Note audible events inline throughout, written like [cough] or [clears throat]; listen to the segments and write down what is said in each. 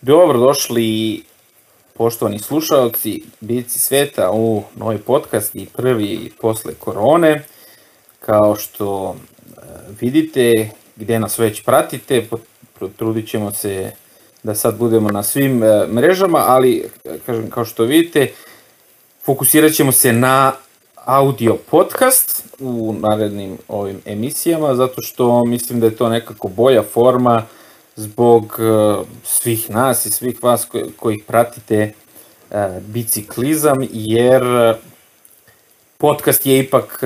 Dobrodošli poštovani slušalci Bici sveta u novi podcast i prvi posle korone. Kao što e, vidite, gde nas već pratite, potrudit ćemo se da sad budemo na svim e, mrežama, ali e, kažem, kao što vidite, fokusirat ćemo se na audio podcast u narednim ovim emisijama, zato što mislim da je to nekako bolja forma zbog uh, svih nas i svih vas koji, koji pratite uh, biciklizam, jer podcast je ipak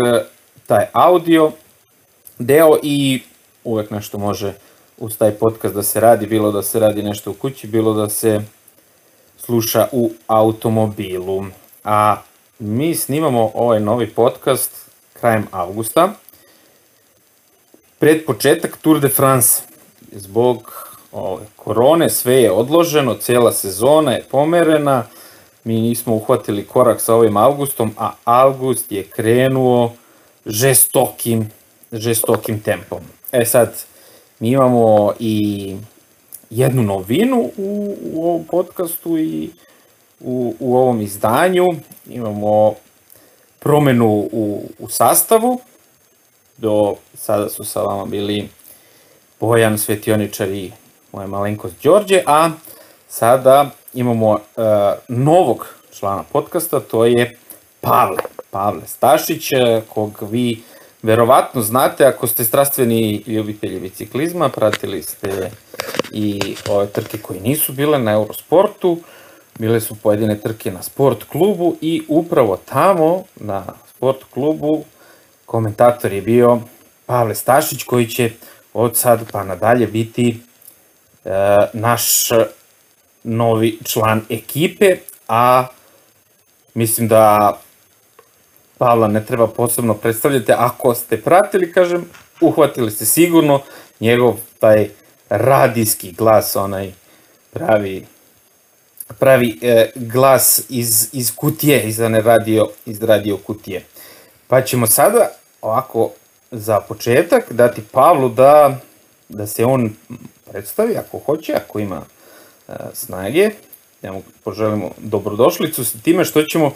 taj audio deo i uvek nešto može uz taj podcast da se radi, bilo da se radi nešto u kući, bilo da se sluša u automobilu. A mi snimamo ovaj novi podcast krajem avgusta, pred početak Tour de France. Zbog ove, korone sve je odloženo, cela sezona je pomerena, mi nismo uhvatili korak sa ovim avgustom, a avgust je krenuo žestokim, žestokim tempom. E sad, mi imamo i jednu novinu u, u ovom podcastu i u, u ovom izdanju. Imamo promenu u, u sastavu. Do sada su sa vama bili Bojan Svetioničar i moja malenkost Đorđe, a sada imamo uh, novog člana podcasta, to je Pavle, Pavle Stašić, kog vi verovatno znate ako ste strastveni ljubitelji biciklizma, pratili ste i ove trke koje nisu bile na Eurosportu, bile su pojedine trke na sport klubu i upravo tamo na sport klubu komentator je bio Pavle Stašić koji će od sad pa nadalje biti e, naš novi član ekipe, a mislim da Pavla ne treba posebno predstavljati, ako ste pratili, kažem, uhvatili ste sigurno njegov taj radijski glas, onaj pravi pravi e, glas iz, iz kutije, iz radio, iz radio kutije. Pa ćemo sada ovako za početak dati Pavlu da, da se on predstavi ako hoće, ako ima e, snage. Ja mu poželimo dobrodošlicu sa time što ćemo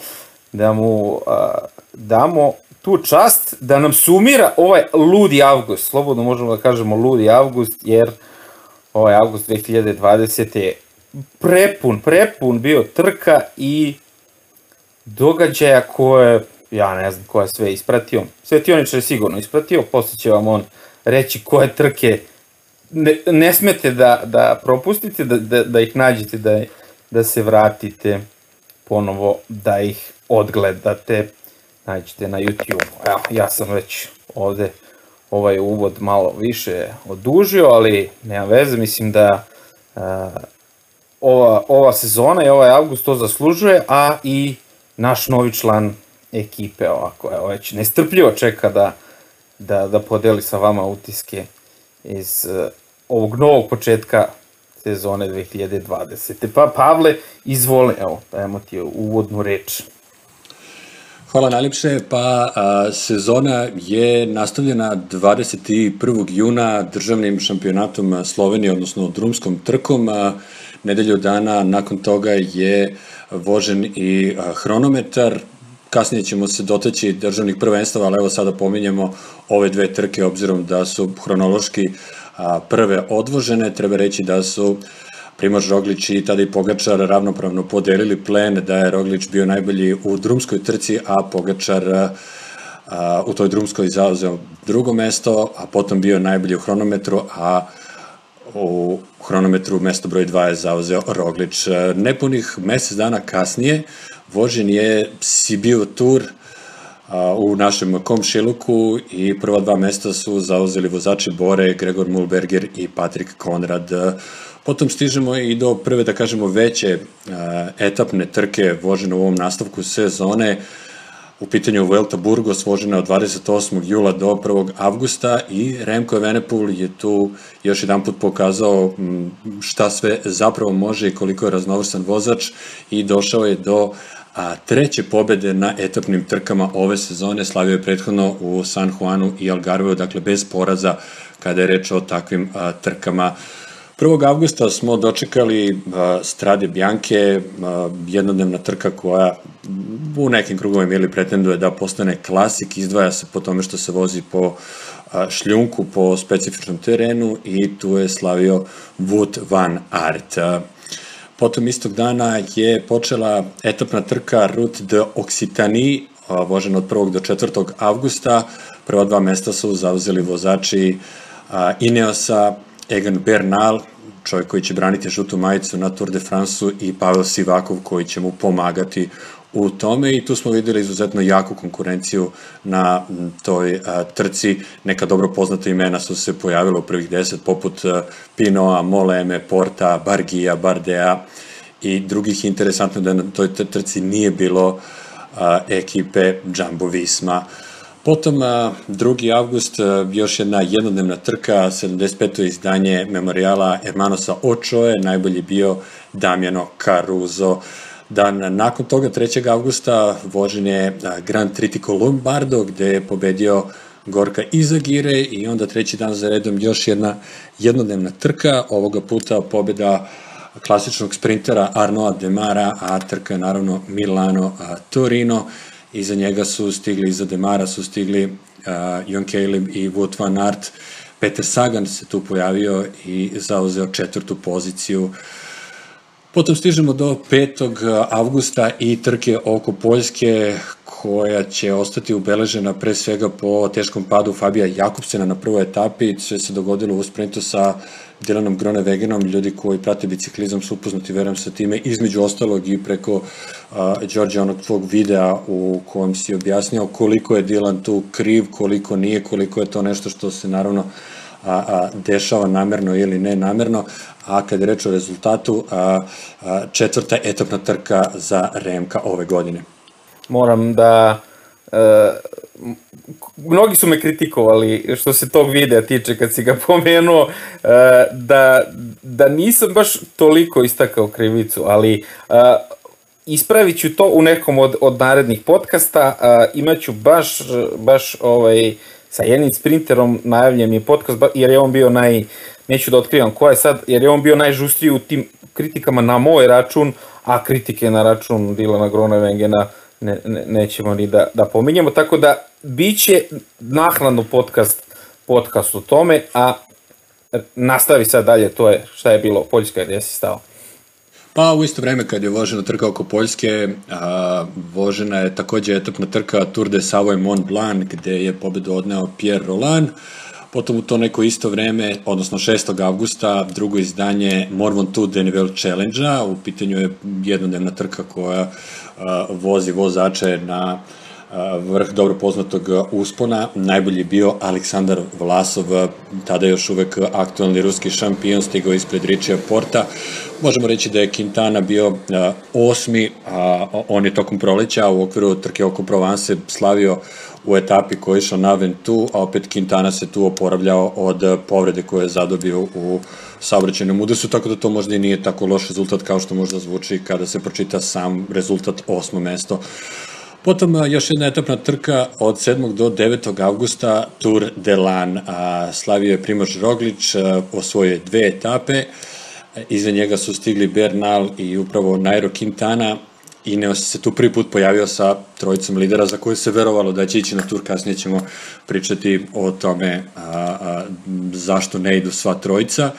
da mu a, damo tu čast da nam sumira ovaj ludi avgust. Slobodno možemo da kažemo ludi avgust jer ovaj avgust 2020. je prepun, prepun bio trka i događaja koje, ja ne znam ko je sve ispratio. Svetioničar je sigurno ispratio, posle će vam on reći koje trke ne, ne smete da, da propustite, da, da, da ih nađete, da, da se vratite ponovo, da ih odgledate, naćete na YouTube. Evo, ja sam već ovde ovaj uvod malo više odužio, ali nema veze, mislim da uh, ova, ova sezona i ovaj avgust to zaslužuje, a i naš novi član ekipe ovako, evo već nestrpljivo čeka da, da, da podeli sa vama utiske iz uh, ovog novog početka sezone 2020. Pa Pavle, izvoli, evo, dajemo ti uvodnu reč. Hvala najljepše. Pa a, sezona je nastavljena 21. juna državnim šampionatom Slovenije, odnosno drumskom trkom. A, nedelju dana nakon toga je vožen i a, hronometar. Kasnije ćemo se dotaći državnih prvenstava, ali evo sada pominjemo ove dve trke, obzirom da su hronološki prve odvožene. Treba reći da su Primož Roglić i tada i Pogačar ravnopravno podelili plen da je Roglić bio najbolji u drumskoj trci, a Pogačar u toj drumskoj zauzeo drugo mesto, a potom bio najbolji u hronometru, a u hronometru mesto broj 2 je zauzeo Roglić. Nepunih mesec dana kasnije vožen je Sibiu Tour u našem komšiluku i prva dva mesta su zauzeli vozači Bore, Gregor Mulberger i Patrik Konrad. Potom stižemo i do prve, da kažemo, veće etapne trke vožene u ovom nastavku sezone. U pitanju Vuelta Burgos vožena od 28. jula do 1. avgusta i Remco Evenepoel je tu još jedan put pokazao šta sve zapravo može i koliko je raznovrsan vozač i došao je do a, treće pobede na etapnim trkama ove sezone. Slavio je prethodno u San Juanu i Algarveu, dakle bez poraza kada je reč o takvim a, trkama 1. avgusta smo dočekali Strade Bjanke, jednodnevna trka koja u nekim krugovima ili pretenduje da postane klasik, izdvaja se po tome što se vozi po šljunku, po specifičnom terenu i tu je slavio Wout van Aert. Potom istog dana je počela etapna trka Route de Occitanie, vožena od 1. do 4. avgusta. Prva dva mesta su zauzeli vozači Ineosa, Egan Bernal, čovjek koji će braniti žutu majicu na Tour de France-u i Pavel Sivakov koji će mu pomagati u tome i tu smo videli izuzetno jaku konkurenciju na toj a, trci. Neka dobro poznata imena su se pojavila u prvih deset, poput a, Pinoa, Moleme, Porta, Bargija, Bardea i drugih interesantno da na toj trci nije bilo a, ekipe Jumbo Visma. Potom, 2. avgust, još jedna jednodnevna trka, 75. izdanje memorijala Hermanosa Ochoe, najbolji bio Damjano Caruso. Dan nakon toga, 3. avgusta, vožen je Grand Tritico Lombardo, gde je pobedio Gorka Izagire i onda treći dan za redom još jedna jednodnevna trka, ovoga puta pobeda klasičnog sprintera Arnoa Demara, a trka je naravno Milano Torino. Iza njega su stigli, iza Demara su stigli uh, Jon Caleb i Wout van Aert. Peter Sagan se tu pojavio i zauzeo četvrtu poziciju uh, Potom stižemo do 5. avgusta i trke oko Poljske koja će ostati ubeležena pre svega po teškom padu Fabija Jakobsena na prvoj etapi. Sve se dogodilo u sprintu sa Dylanom Gronewegenom. Ljudi koji prate biciklizam su upoznati, verujem, sa time, između ostalog i preko uh, Đorđe, onog tvog videa u kojem si objasnio koliko je Dylan tu kriv, koliko nije, koliko je to nešto što se naravno a, a, dešava namerno ili ne namerno, a kada je reč o rezultatu, a, a, četvrta etapna trka za Remka ove godine. Moram da e, mnogi su me kritikovali što se tog videa tiče kad si ga [laughs] pomenuo e, da, da nisam baš toliko istakao krivicu, ali e, ispravit ću to u nekom od, od narednih podcasta, e, imaću baš, baš ovaj, sa jednim sprinterom najavljen je podcast, jer je on bio naj, neću da otkrivam ko je sad, jer je on bio najžustriji u tim kritikama na moj račun, a kritike na račun Dilana Gronevengena ne, ne, nećemo ni da, da pominjamo, tako da biće naknadno podcast, podcast o tome, a nastavi sad dalje, to je šta je bilo, Poljska gdje si stao. Pa u isto vreme kad je vožena trka oko Poljske, a, vožena je takođe etapna trka Tour de Savoy Mont Blanc gde je pobedu odneo Pierre Roland. Potom u to neko isto vreme, odnosno 6. avgusta, drugo izdanje Mormon 2 Deniville Challenge-a. U pitanju je jednodnevna trka koja a, vozi vozače na vrh dobro poznatog uspona. Najbolji bio Aleksandar Vlasov, tada još uvek aktualni ruski šampion, stigao ispred Ričija Porta. Možemo reći da je Quintana bio osmi, a on je tokom proleća u okviru trke oko Provence slavio u etapi koja je išla na Ventu, a opet Quintana se tu oporavljao od povrede koje je zadobio u saobraćajnom udesu, tako da to možda i nije tako loš rezultat kao što možda zvuči kada se pročita sam rezultat osmo mesto. Potom još jedna etapna trka od 7. do 9. avgusta Tour de Lan. Slavio je Primož Roglić, osvojio dve etape, iza njega su stigli Bernal i upravo Nairo Quintana, Ineos se tu prvi put pojavio sa trojicom lidera za koje se verovalo da će ići na tur, kasnije ćemo pričati o tome a, a, zašto ne idu sva trojica.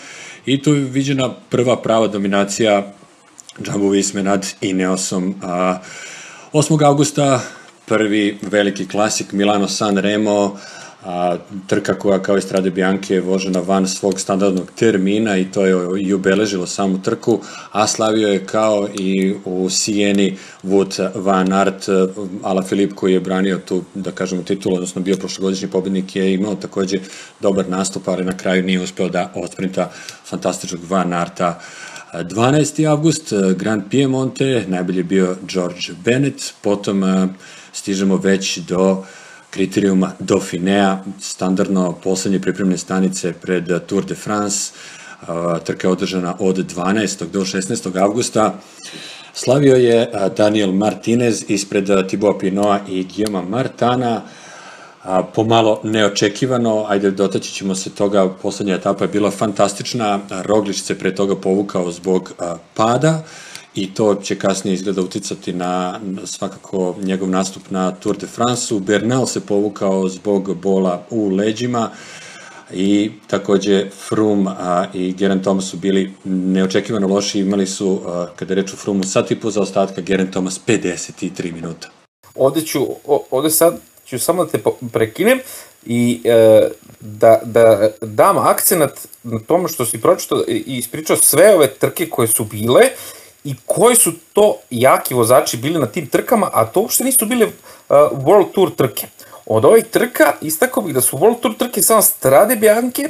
I tu je viđena prva prava dominacija Jumbo Visme nad Ineosom. A, 8. augusta prvi veliki klasik Milano San Remo, a, trka koja kao i Strade Bianche je vožena van svog standardnog termina i to je i obeležilo samu trku, a slavio je kao i u Sijeni Wout van Aert, Ala Filip koji je branio tu, da kažemo, titulu, odnosno bio prošlogodišnji pobednik je imao takođe dobar nastup, ali na kraju nije uspeo da odsprinta fantastičnog van Aerta 12. avgust, eh, Grand Piemonte, najbolje bio George Bennett, potom eh, stižemo već do kriterijuma Dauphinea, standardno poslednje pripremne stanice pred Tour de France, eh, trka je održana od 12. do 16. avgusta. Slavio je Daniel Martinez ispred Thibaut Pinoa i Guillaume Martana, a, pomalo neočekivano, ajde dotaći ćemo se toga, poslednja etapa je bila fantastična, Roglič se pre toga povukao zbog a, pada, i to će kasnije izgleda uticati na svakako njegov nastup na Tour de France-u. Bernal se povukao zbog bola u leđima i takođe Froome a, i Geraint Thomas su bili neočekivano loši, imali su, a, kada reču Froome, sat i po za ostatka, Geraint Thomas 53 minuta. Ovde ću, ovde sad ću samo da te prekinem i e, da, da dam akcenat na tome što si pročito i ispričao sve ove trke koje su bile i koji su to jaki vozači bili na tim trkama, a to uopšte nisu bile uh, World Tour trke. Od ovih trka istakao bih da su World Tour trke samo Strade Bianche,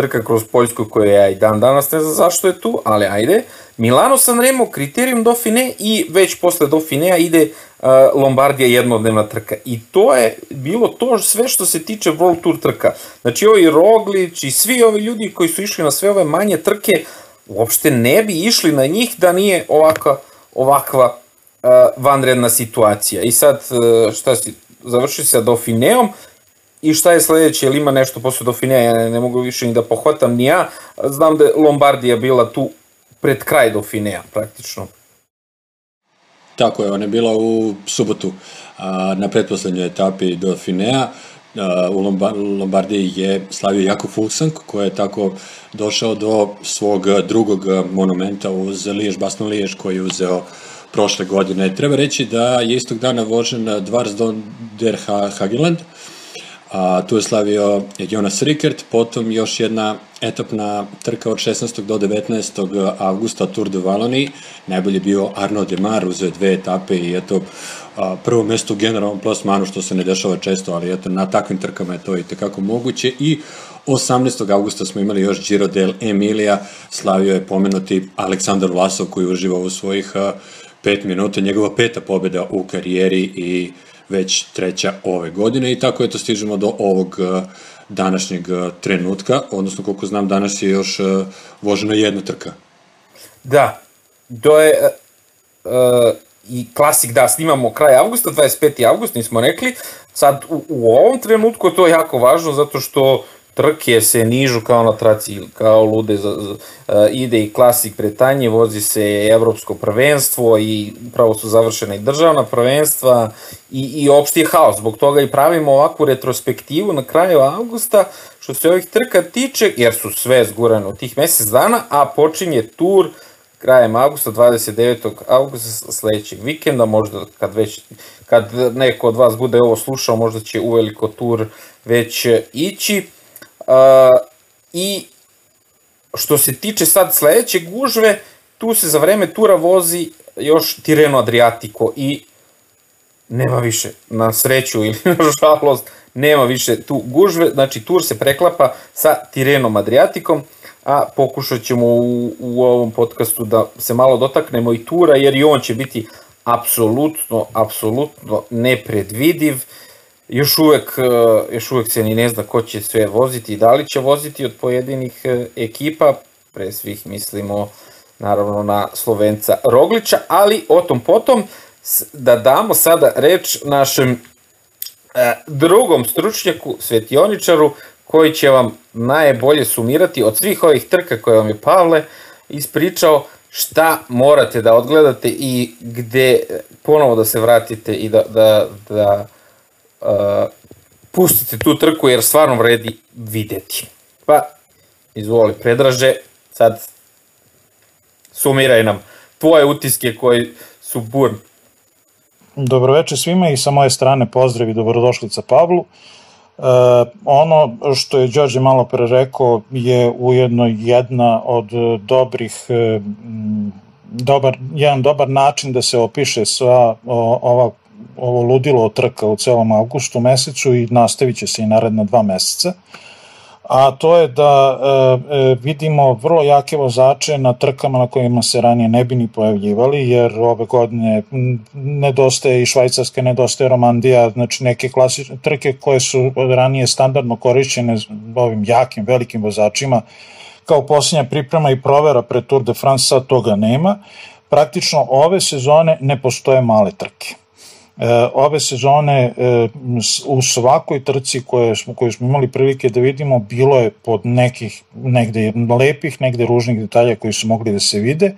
trka kroz Poljsku koja ja i dan danas ne znam zašto je tu, ali ajde. Milano Sanremo, Criterium Dauphiné i već posle Dauphinea ide uh, Lombardija jednodnevna trka. I to je bilo to sve što se tiče World Tour trka. Znači ovi Roglić i svi ovi ljudi koji su išli na sve ove manje trke, uopšte ne bi išli na njih da nije ovakva, ovakva uh, vanredna situacija. I sad, uh, šta si, završi sa Dauphineom, i šta je sledeće, ili ima nešto posle Dauphinea, ja ne, ne mogu više ni da pohvatam ni ja, znam da je Lombardija bila tu pred kraj Dauphinea, praktično. Tako je, ona je bila u subotu a, na pretposlednjoj etapi Dauphinea, u Lombardiji je slavio Jako Fulsank, koji je tako došao do svog drugog monumenta uz Liješ, Baston Liješ, koji je uzeo prošle godine. Treba reći da je istog dana vožen Dvars Don der Hageland, a, tu je slavio Jonas Rikert, potom još jedna etapna trka od 16. do 19. avgusta Tour de Wallonie, najbolje bio Arnaud Demar, uzeo dve etape i eto, a, prvo mesto u generalnom plasmanu, što se ne dešava često, ali eto, na takvim trkama je to i tekako moguće i 18. augusta smo imali još Giro del Emilia, slavio je pomenuti Aleksandar Vlasov koji uživa u svojih a, pet minuta, njegova peta pobjeda u karijeri i već treća ove godine i tako eto stižemo do ovog današnjeg trenutka, odnosno koliko znam danas je još vožena jedna trka. Da, to je uh, i klasik da snimamo kraj avgusta, 25. avgust, nismo rekli. Sad, u, u ovom trenutku to je jako važno zato što trke se nižu kao na traci, kao lude, za, za, uh, ide i klasik Bretanje, vozi se evropsko prvenstvo i pravo su završene i državna prvenstva i, i opšti je haos. Zbog toga i pravimo ovakvu retrospektivu na kraju avgusta što se ovih trka tiče, jer su sve zgurane u tih mesec dana, a počinje tur krajem augusta, 29. augusta sledećeg vikenda, možda kad već, kad neko od vas bude ovo slušao, možda će uveliko tur već ići. Uh, I što se tiče sad sledeće gužve, tu se za vreme tura vozi još Tireno Adriatico i nema više, na sreću ili [laughs] na žalost, nema više tu gužve, znači tur se preklapa sa Tirenom Adriatikom, a pokušat ćemo u, u ovom podcastu da se malo dotaknemo i tura, jer i on će biti apsolutno, apsolutno nepredvidiv. Još uvek, e, još uvek se ni ne zna ko će sve voziti i da li će voziti od pojedinih e, ekipa, pre svih mislimo naravno na Slovenca Roglića, ali o tom potom da damo sada reč našem e, drugom stručnjaku, svetioničaru, koji će vam najbolje sumirati od svih ovih trka koje vam je Pavle ispričao šta morate da odgledate i gde ponovo da se vratite i da, da, da pustite tu trku jer stvarno vredi videti. Pa, izvoli, predraže, sad sumiraj nam tvoje utiske koji su burni. Dobroveče svima i sa moje strane pozdrav i dobrodošlica Pavlu. Uh, E, ono što je Đorđe malo pre rekao je ujedno jedna od dobrih e, dobar, jedan dobar način da se opiše sva ova ovo ludilo trka u celom avgustu mesecu i nastavit će se i naredna dva meseca. A to je da e, e, vidimo vrlo jake vozače na trkama na kojima se ranije ne bi ni pojavljivali, jer ove godine nedostaje i Švajcarska, nedostaje Romandija, znači neke klasične trke koje su ranije standardno korišćene ovim jakim, velikim vozačima, kao posljednja priprema i provera pre Tour de France, sad toga nema. Praktično ove sezone ne postoje male trke. Ove sezone u svakoj trci koje smo, koju smo imali prilike da vidimo bilo je pod nekih negde lepih, negde ružnih detalja koji su mogli da se vide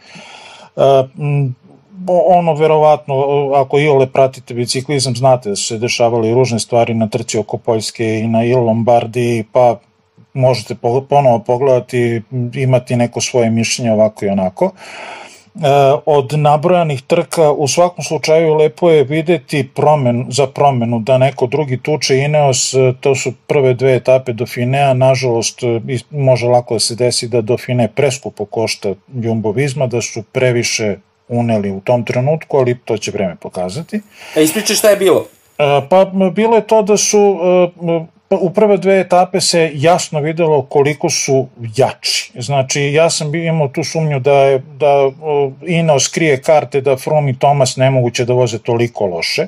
ono verovatno, ako i ole pratite biciklizam, znate da su se dešavali ružne stvari na trci oko Poljske i na Il Lombardi, pa možete ponovo pogledati, imati neko svoje mišljenje ovako i onako. E, od nabrojanih trka u svakom slučaju lepo je videti promen, za promenu da neko drugi tuče Ineos, to su prve dve etape do Finea, nažalost može lako da se desi da do Fine preskupo košta Jumbo Visma, da su previše uneli u tom trenutku, ali to će vreme pokazati. E, ispričaj šta je bilo? E, pa bilo je to da su e, u prve dve etape se jasno videlo koliko su jači. Znači, ja sam imao tu sumnju da je da Ineos krije karte da Froome i Thomas nemoguće da voze toliko loše.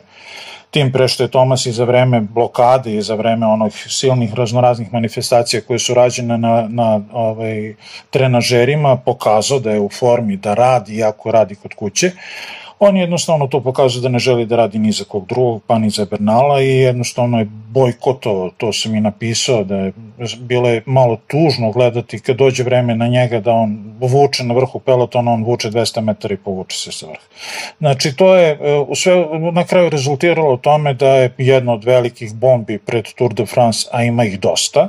Tim pre što je Tomas i za vreme blokade i za vreme onih silnih raznoraznih manifestacija koje su rađene na, na ovaj, trenažerima pokazao da je u formi da radi, iako radi kod kuće. Uh, On jednostavno to pokazuje da ne želi da radi ni za kog drugog, pa ni za Bernala i jednostavno je bojkotovao, to sam i napisao, da je bilo je malo tužno gledati kad dođe vreme na njega da on vuče na vrhu pelotona, on vuče 200 metara i povuče se sa vrha. Znači to je e, sve na kraju rezultiralo tome da je jedna od velikih bombi pred Tour de France, a ima ih dosta,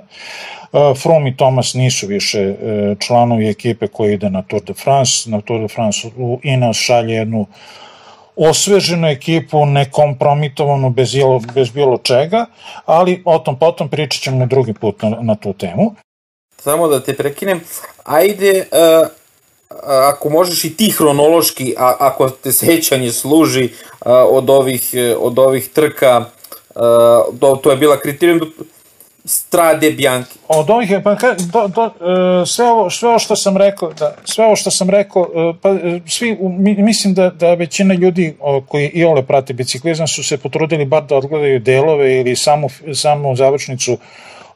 e, Froome i Thomas nisu više e, članovi ekipe koji ide na Tour de France. Na Tour de France Ineos šalje jednu osveženu ekipu, nekompromitovanu bez, ilo, bez bilo čega, ali o tom potom pričat ćemo drugi put na, na tu temu. Samo da te prekinem, ajde, uh, ako možeš i ti hronološki, a, ako te sećanje služi uh, od, ovih, od ovih trka, uh, to, to je bila kriterijum Strade Bianchi. Od ovih pa do, do, e, sve ovo sve ovo što sam rekao, da sve ovo što sam rekao, e, pa e, svi mislim da da većina ljudi koji i ole prate biciklizam su se potrudili bar da odgledaju delove ili samu samu završnicu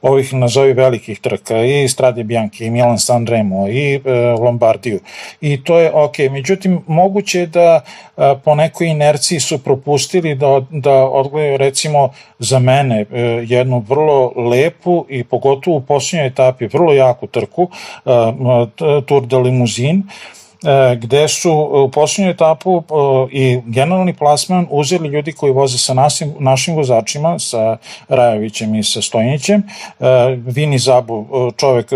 ovih nazovi velikih trka i Strade Bianchi i Milan San Remo i e, Lombardiju. I to je ok, međutim moguće je da e, po nekoj inerciji su propustili da, da odgledaju recimo za mene e, jednu vrlo lepu i pogotovo u posljednjoj etapi vrlo jaku trku e, Tour de Limousine E, gde su u poslednju etapu e, i generalni plasman uzeli ljudi koji voze sa našim, našim vozačima, sa Rajovićem i sa Stojnićem. E, Vini Zabu, čovek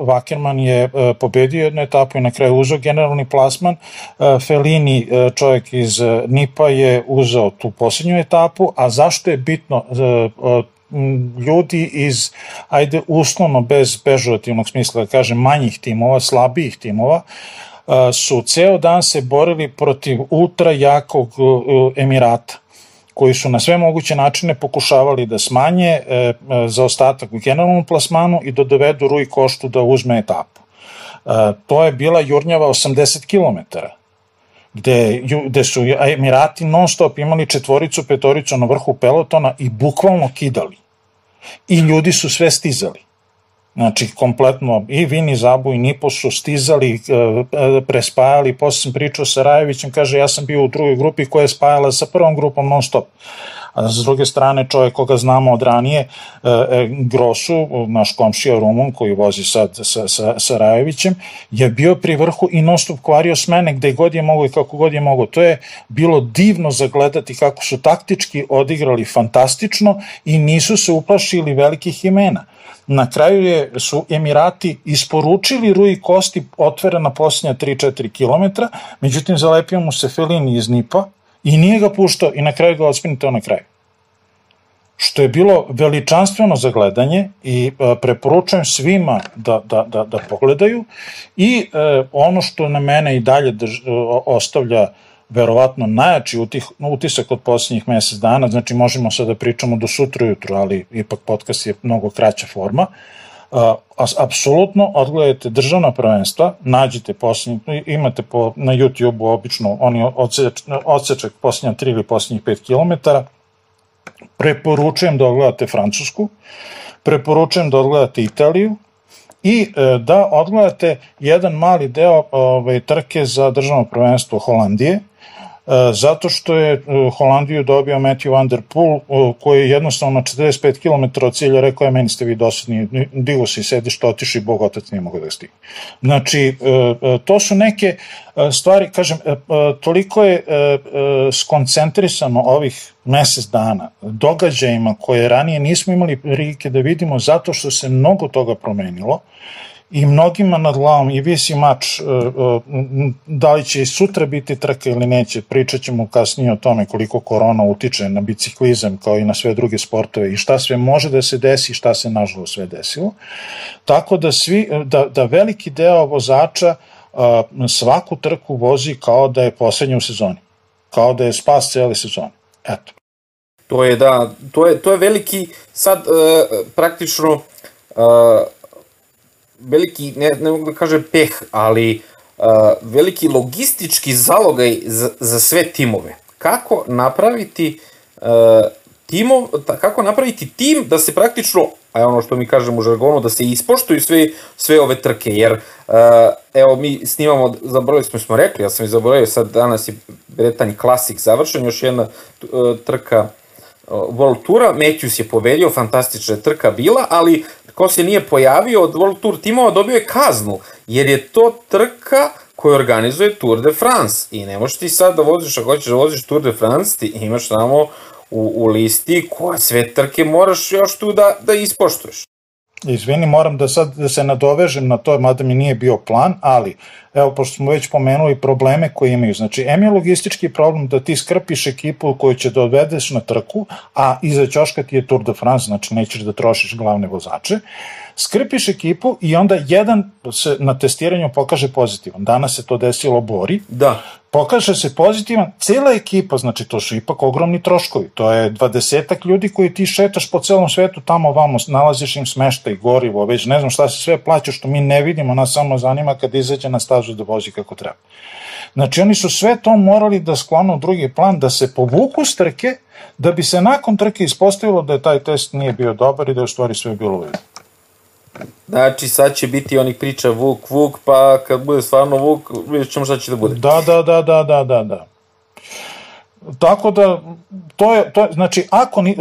Vakerman je pobedio jednu etapu i na kraju uzeo generalni plasman. Felini, čovek iz Nipa, je uzeo tu poslednju etapu, a zašto je bitno ljudi iz, ajde uslovno bez pežurativnog smisla da kažem, manjih timova, slabijih timova, su ceo dan se borili protiv ultra jakog Emirata koji su na sve moguće načine pokušavali da smanje e, e, za ostatak u generalnom plasmanu i da dovedu Rui Koštu da uzme etapu. E, to je bila jurnjava 80 km gde, gde su Emirati non stop imali četvoricu, petoricu na vrhu pelotona i bukvalno kidali. I ljudi su sve stizali. Znači, kompletno i Vini Zabu i Nipo su stizali, e, e, prespajali, posle sam pričao sa Rajevićem, kaže, ja sam bio u drugoj grupi koja je spajala sa prvom grupom non stop. A s druge strane, čovjek koga znamo od ranije, e, Grosu, naš komšija Rumun koji vozi sad sa, sa, sa Rajevićem, je bio pri vrhu i non stop kvario smene gde god je mogo i kako god je mogo. To je bilo divno zagledati kako su taktički odigrali fantastično i nisu se uplašili velikih imena. Na kraju je, su Emirati isporučili Rui Kosti otvorena posljednja 3-4 km, međutim zalepio mu se Felini iz Nipa i nije ga puštao i na kraju ga odspinitao na kraju. Što je bilo veličanstveno za gledanje i e, preporučujem svima da, da, da, da pogledaju i e, ono što na mene i dalje drž, ostavlja verovatno najjači utih, utisak od posljednjih mesec dana, znači možemo sada da pričamo do sutra ujutru, ali ipak podcast je mnogo kraća forma, uh, apsolutno odgledajte državna prvenstva, nađite posljednji, imate po, na YouTube-u obično oni odseč, odsečak posljednja 3 ili posljednjih 5 km, preporučujem da odgledate Francusku, preporučujem da odgledate Italiju, i e, da odgledate jedan mali deo ove, trke za državno prvenstvo Holandije, zato što je Holandiju dobio Matthew Van Der Poel, koji je jednostavno 45 km od cilja rekao je, meni ste vi dosadni, digo se i sediš, to otiši, Bog otac nije mogo da stigne. Znači, to su neke stvari, kažem, toliko je skoncentrisano ovih mesec dana događajima koje ranije nismo imali prilike da vidimo zato što se mnogo toga promenilo i mnogima nad glavom i visi mač e, e, da li će i sutra biti trka ili neće, pričat ćemo kasnije o tome koliko korona utiče na biciklizam kao i na sve druge sportove i šta sve može da se desi i šta se nažalost sve desilo. Tako da, svi, da, da veliki deo vozača svaku trku vozi kao da je poslednja u sezoni, kao da je spas cele sezone. Eto. To je da, to je, to je veliki sad uh, praktično uh, veliki, ne, ne mogu da kažem peh, ali uh, veliki logistički zalogaj za, za sve timove. Kako napraviti uh, timov, kako napraviti tim da se praktično, a ono što mi kažemo u žargonu, da se ispoštuju sve, sve ove trke, jer uh, evo mi snimamo, zaboravili smo, smo rekli, ja sam i zaboravio, sad danas je Bretanj Classic završen, još jedna uh, trka World Toura, Matthews je pobedio, fantastična trka bila, ali ko se nije pojavio od World Tour timova dobio je kaznu, jer je to trka koju organizuje Tour de France i ne možeš ti sad da voziš, ako hoćeš da voziš Tour de France, ti imaš tamo u, u listi koje sve trke moraš još tu da, da ispoštuješ. Izvini, moram da sad da se nadovežem na to, mada mi nije bio plan, ali evo, pošto smo već pomenuli probleme koje imaju. Znači, em je logistički problem da ti skrpiš ekipu koju će da odvedeš na trku, a iza ćoška ti je Tour de France, znači nećeš da trošiš glavne vozače. Skrpiš ekipu i onda jedan se na testiranju pokaže pozitivan. Danas se to desilo Bori. Da pokaže se pozitivan, cela ekipa, znači to su ipak ogromni troškovi, to je dvadesetak ljudi koji ti šetaš po celom svetu, tamo vamo, nalaziš im smeštaj, gorivo, već ne znam šta se sve plaća, što mi ne vidimo, nas samo zanima kad izađe na stažu da vozi kako treba. Znači oni su sve to morali da sklonu u drugi plan, da se povuku s trke, da bi se nakon trke ispostavilo da je taj test nije bio dobar i da je u stvari sve bilo u redu. Znači, sad će biti onih priča Vuk, Vuk, pa kad bude stvarno Vuk, vidjet ćemo šta će da bude. Da, da, da, da, da, da, da. Tako da, to je, to je znači, ako ni, e,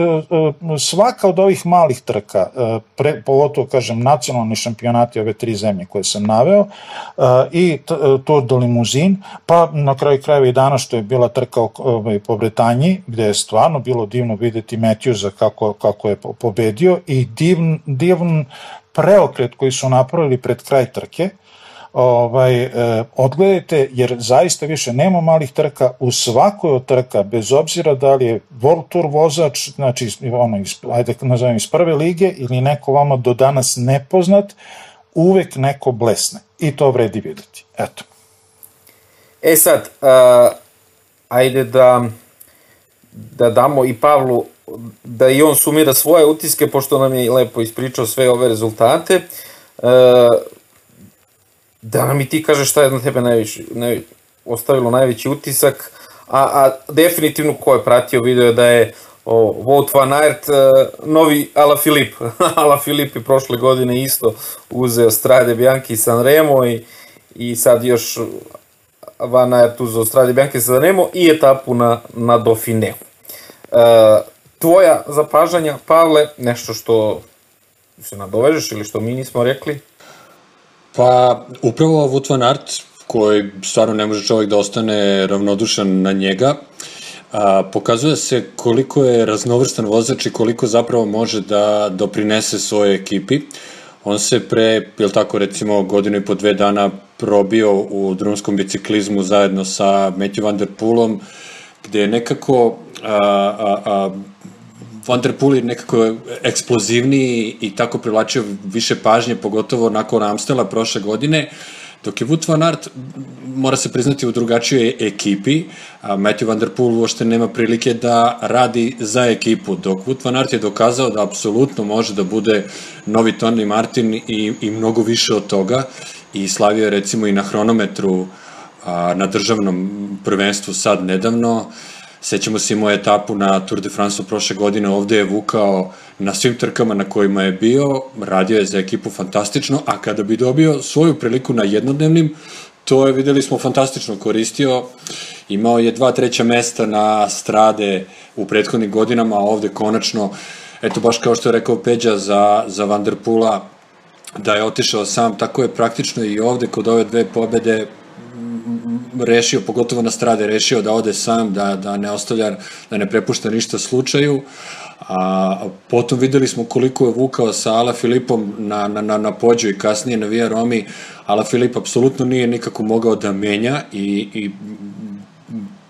e, svaka od ovih malih trka, e, pre, pogotovo, kažem, nacionalni šampionati ove tri zemlje koje sam naveo, i Tour de Limuzin, pa na kraju krajeva i danas što je bila trka ovaj, po Bretanji, gde je stvarno bilo divno videti Matthewsa kako, kako je pobedio i divn, divn preokret koji su napravili pred kraj trke, ovaj, e, odgledajte, jer zaista više nema malih trka, u svakoj od trka, bez obzira da li je World Tour vozač, znači, ono, iz, ajde nazovem iz prve lige, ili neko vama do danas nepoznat, uvek neko blesne. I to vredi videti. Eto. E sad, uh, ajde da, da damo i Pavlu da i on sumira svoje utiske, pošto nam je lepo ispričao sve ove rezultate. E, da nam i ti kažeš šta je na tebe najviše, naj, ostavilo najveći utisak, a, a definitivno ko je pratio video da je o, Wout van Aert, e, novi Ala Filip. [laughs] Ala Filip je prošle godine isto uzeo Strade Bianchi i Sanremo i, i sad još Van Aert uzeo Strade Bianchi i Sanremo i etapu na, na Dauphineu. E, tvoja zapažanja, Pavle, nešto što se nadovežeš ili što mi nismo rekli? Pa, upravo Wout van Aert, koji stvarno ne može čovjek da ostane ravnodušan na njega, a, pokazuje se koliko je raznovrstan vozač i koliko zapravo može da doprinese svojoj ekipi. On se pre, jel tako recimo, godinu i po dve dana probio u drumskom biciklizmu zajedno sa Matthew Van Der Poelom, gde je nekako a, a, a, Van der Poel je nekako eksplozivniji i tako privlačio više pažnje, pogotovo nakon Amstela prošle godine, dok je Wout van Aert, mora se priznati, u drugačijoj ekipi, a Matthew Van Der Poel uopšte nema prilike da radi za ekipu, dok Wout van Aert je dokazao da apsolutno može da bude novi Tony Martin i, i mnogo više od toga i slavio je recimo i na hronometru a, na državnom prvenstvu sad nedavno, Sećamo se imao etapu na Tour de France prošle godine, ovde je vukao na svim trkama na kojima je bio, radio je za ekipu fantastično, a kada bi dobio svoju priliku na jednodnevnim, to je, videli smo, fantastično koristio. Imao je dva treća mesta na strade u prethodnim godinama, a ovde konačno, eto baš kao što je rekao Peđa za, za Vanderpula, da je otišao sam, tako je praktično i ovde kod ove dve pobede rešio, pogotovo na strade, rešio da ode sam, da, da ne ostavlja, da ne prepušta ništa slučaju, a potom videli smo koliko je vukao sa Ala Filipom na, na, na, na pođu i kasnije na Via Romi, Ala Filip apsolutno nije nikako mogao da menja i, i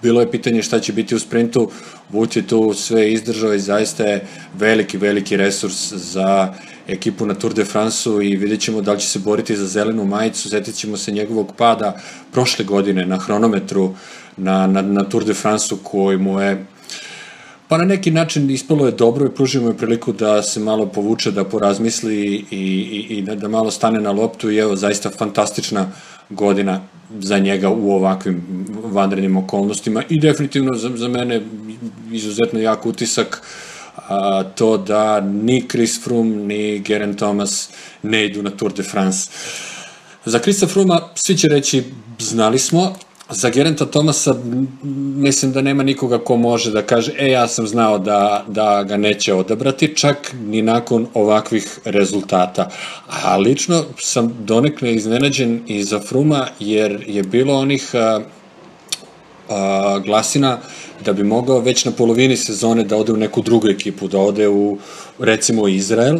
bilo je pitanje šta će biti u sprintu, Vuć je tu sve izdržao i zaista je veliki, veliki resurs za ekipu na Tour de France-u i vidjet ćemo da li će se boriti za zelenu majicu, setit ćemo se njegovog pada prošle godine na hronometru na, na, na Tour de France-u koji mu je Pa na neki način ispalo je dobro i pružimo je priliku da se malo povuče, da porazmisli i, i, i da, da malo stane na loptu i evo, zaista fantastična godina za njega u ovakvim vanrednim okolnostima i definitivno za, za mene izuzetno jak utisak a, to da ni Chris Froome ni Geraint Thomas ne idu na Tour de France. Za Chrisa Fruma svi će reći znali smo, Za Gerenta Tomasa mislim da nema nikoga ko može da kaže e ja sam znao da, da ga neće odabrati čak ni nakon ovakvih rezultata. A lično sam donekle iznenađen i za Fruma jer je bilo onih a, a, glasina da bi mogao već na polovini sezone da ode u neku drugu ekipu, da ode u recimo Izrael.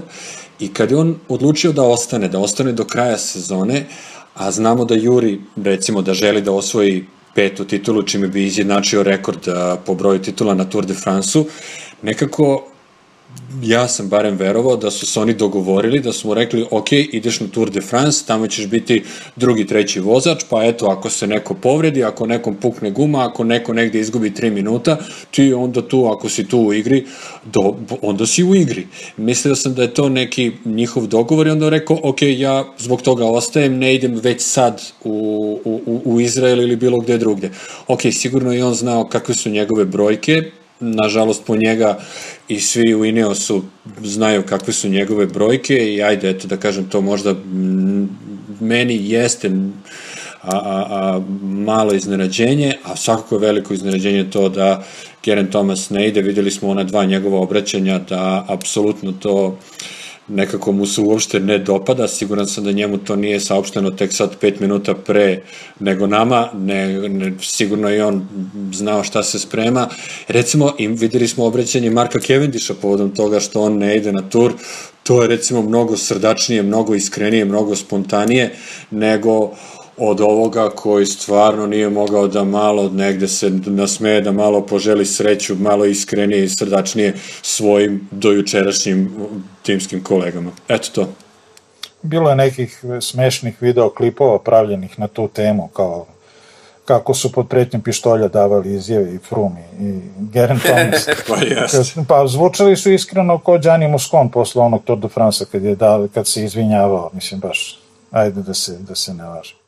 I kad je on odlučio da ostane, da ostane do kraja sezone, a znamo da Juri, recimo, da želi da osvoji petu titulu, čime bi izjednačio rekord po broju titula na Tour de France-u, nekako ja sam barem verovao da su se oni dogovorili, da su mu rekli, ok, ideš na Tour de France, tamo ćeš biti drugi, treći vozač, pa eto, ako se neko povredi, ako nekom pukne guma, ako neko negde izgubi 3 minuta, ti onda tu, ako si tu u igri, do, onda si u igri. Mislio sam da je to neki njihov dogovor i onda rekao, ok, ja zbog toga ostajem, ne idem već sad u, u, u Izrael ili bilo gde drugde. Ok, sigurno i on znao kakve su njegove brojke, nažalost po njega i svi u Ineosu znaju kakve su njegove brojke i ajde, eto da kažem to možda meni jeste a, a, a, malo iznenađenje, a svakako je veliko iznenađenje to da Geren Thomas ne ide, videli smo ona dva njegova obraćanja da apsolutno to uh, nekako mu se uopšte ne dopada, siguran sam da njemu to nije saopšteno tek sad pet minuta pre nego nama, ne, ne, sigurno i on znao šta se sprema. Recimo, im, videli smo obraćanje Marka Cavendisha povodom toga što on ne ide na tur, to je recimo mnogo srdačnije, mnogo iskrenije, mnogo spontanije nego od ovoga koji stvarno nije mogao da malo negde se nasmeje, da malo poželi sreću, malo iskrenije i srdačnije svojim dojučerašnjim timskim kolegama. Eto to. Bilo je nekih smešnih videoklipova pravljenih na tu temu, kao kako su pod pretnjom pištolja davali izjave i Froome i Geraint Thomas. [laughs] pa jest. Pa zvučali su iskreno kao Gianni Moscon posle onog Tour de France kad, je da, kad se izvinjavao, mislim baš, ajde da se, da se ne važe.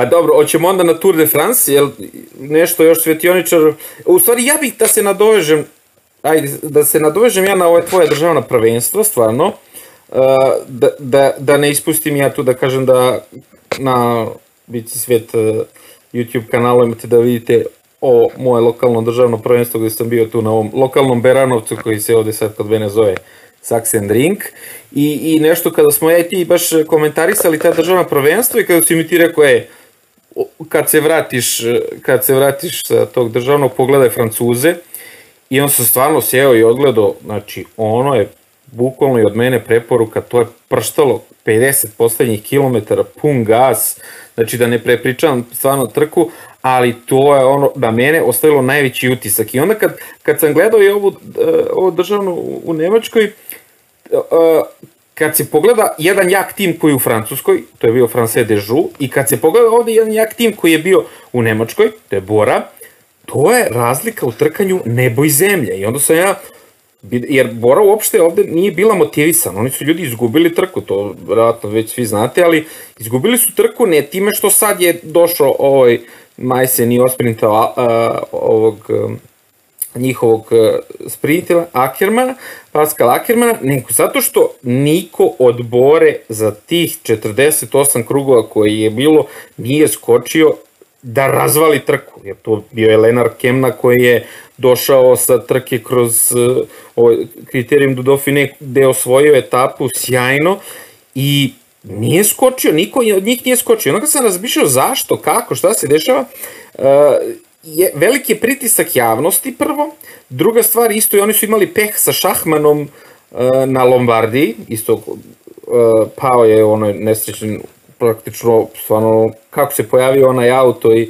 Pa dobro, hoćemo onda na Tour de France, jel nešto još svetioničar... U stvari, ja bih da se nadovežem, ajde, da se nadovežem ja na ove tvoje državna prvenstva, stvarno, uh, da, da, da ne ispustim ja tu da kažem da na Bici svet uh, YouTube kanalu imate da vidite o moje lokalno državno prvenstvo gde sam bio tu na ovom lokalnom Beranovcu koji se ovde sad kod mene zove Saxen Drink i, i nešto kada smo ja i ti baš komentarisali ta državna prvenstva i kada si mi ti rekao, e, kad se vratiš, kad se vratiš sa tog državnog pogledaj Francuze i on se stvarno sjeo i odgledao, znači ono je bukvalno i od mene preporuka, to je prštalo 50 poslednjih kilometara, pun gas, znači da ne prepričavam stvarno trku, ali to je ono da mene ostavilo najveći utisak. I onda kad, kad sam gledao i ovu, uh, ovu državnu u Nemačkoj, uh, kad se pogleda jedan jak tim koji je u Francuskoj, to je bio France Dežu, i kad se pogleda ovde jedan jak tim koji je bio u Nemačkoj, to je Bora, to je razlika u trkanju nebo i zemlje. I onda sam ja, jer Bora uopšte ovde nije bila motivisana, oni su ljudi izgubili trku, to vjerojatno već svi znate, ali izgubili su trku ne time što sad je došao ovaj Majsen i osprintao ovog njihovog e, sprintera Ackermana, Pascal Ackermana, nego zato što niko od Bore za tih 48 krugova koji je bilo nije skočio da razvali trku, jer to bio je Lenar Kemna koji je došao sa trke kroz uh, ovaj kriterijum do Dauphine gde je osvojio etapu sjajno i nije skočio, niko od njih nije skočio. Onda sam razmišljao zašto, kako, šta se dešava, uh, je veliki pritisak javnosti prvo, druga stvar isto i oni su imali peh sa Šahmanom uh, na Lombardiji, isto uh, pao je onoj nesrećen praktično stvarno kako se pojavio onaj auto i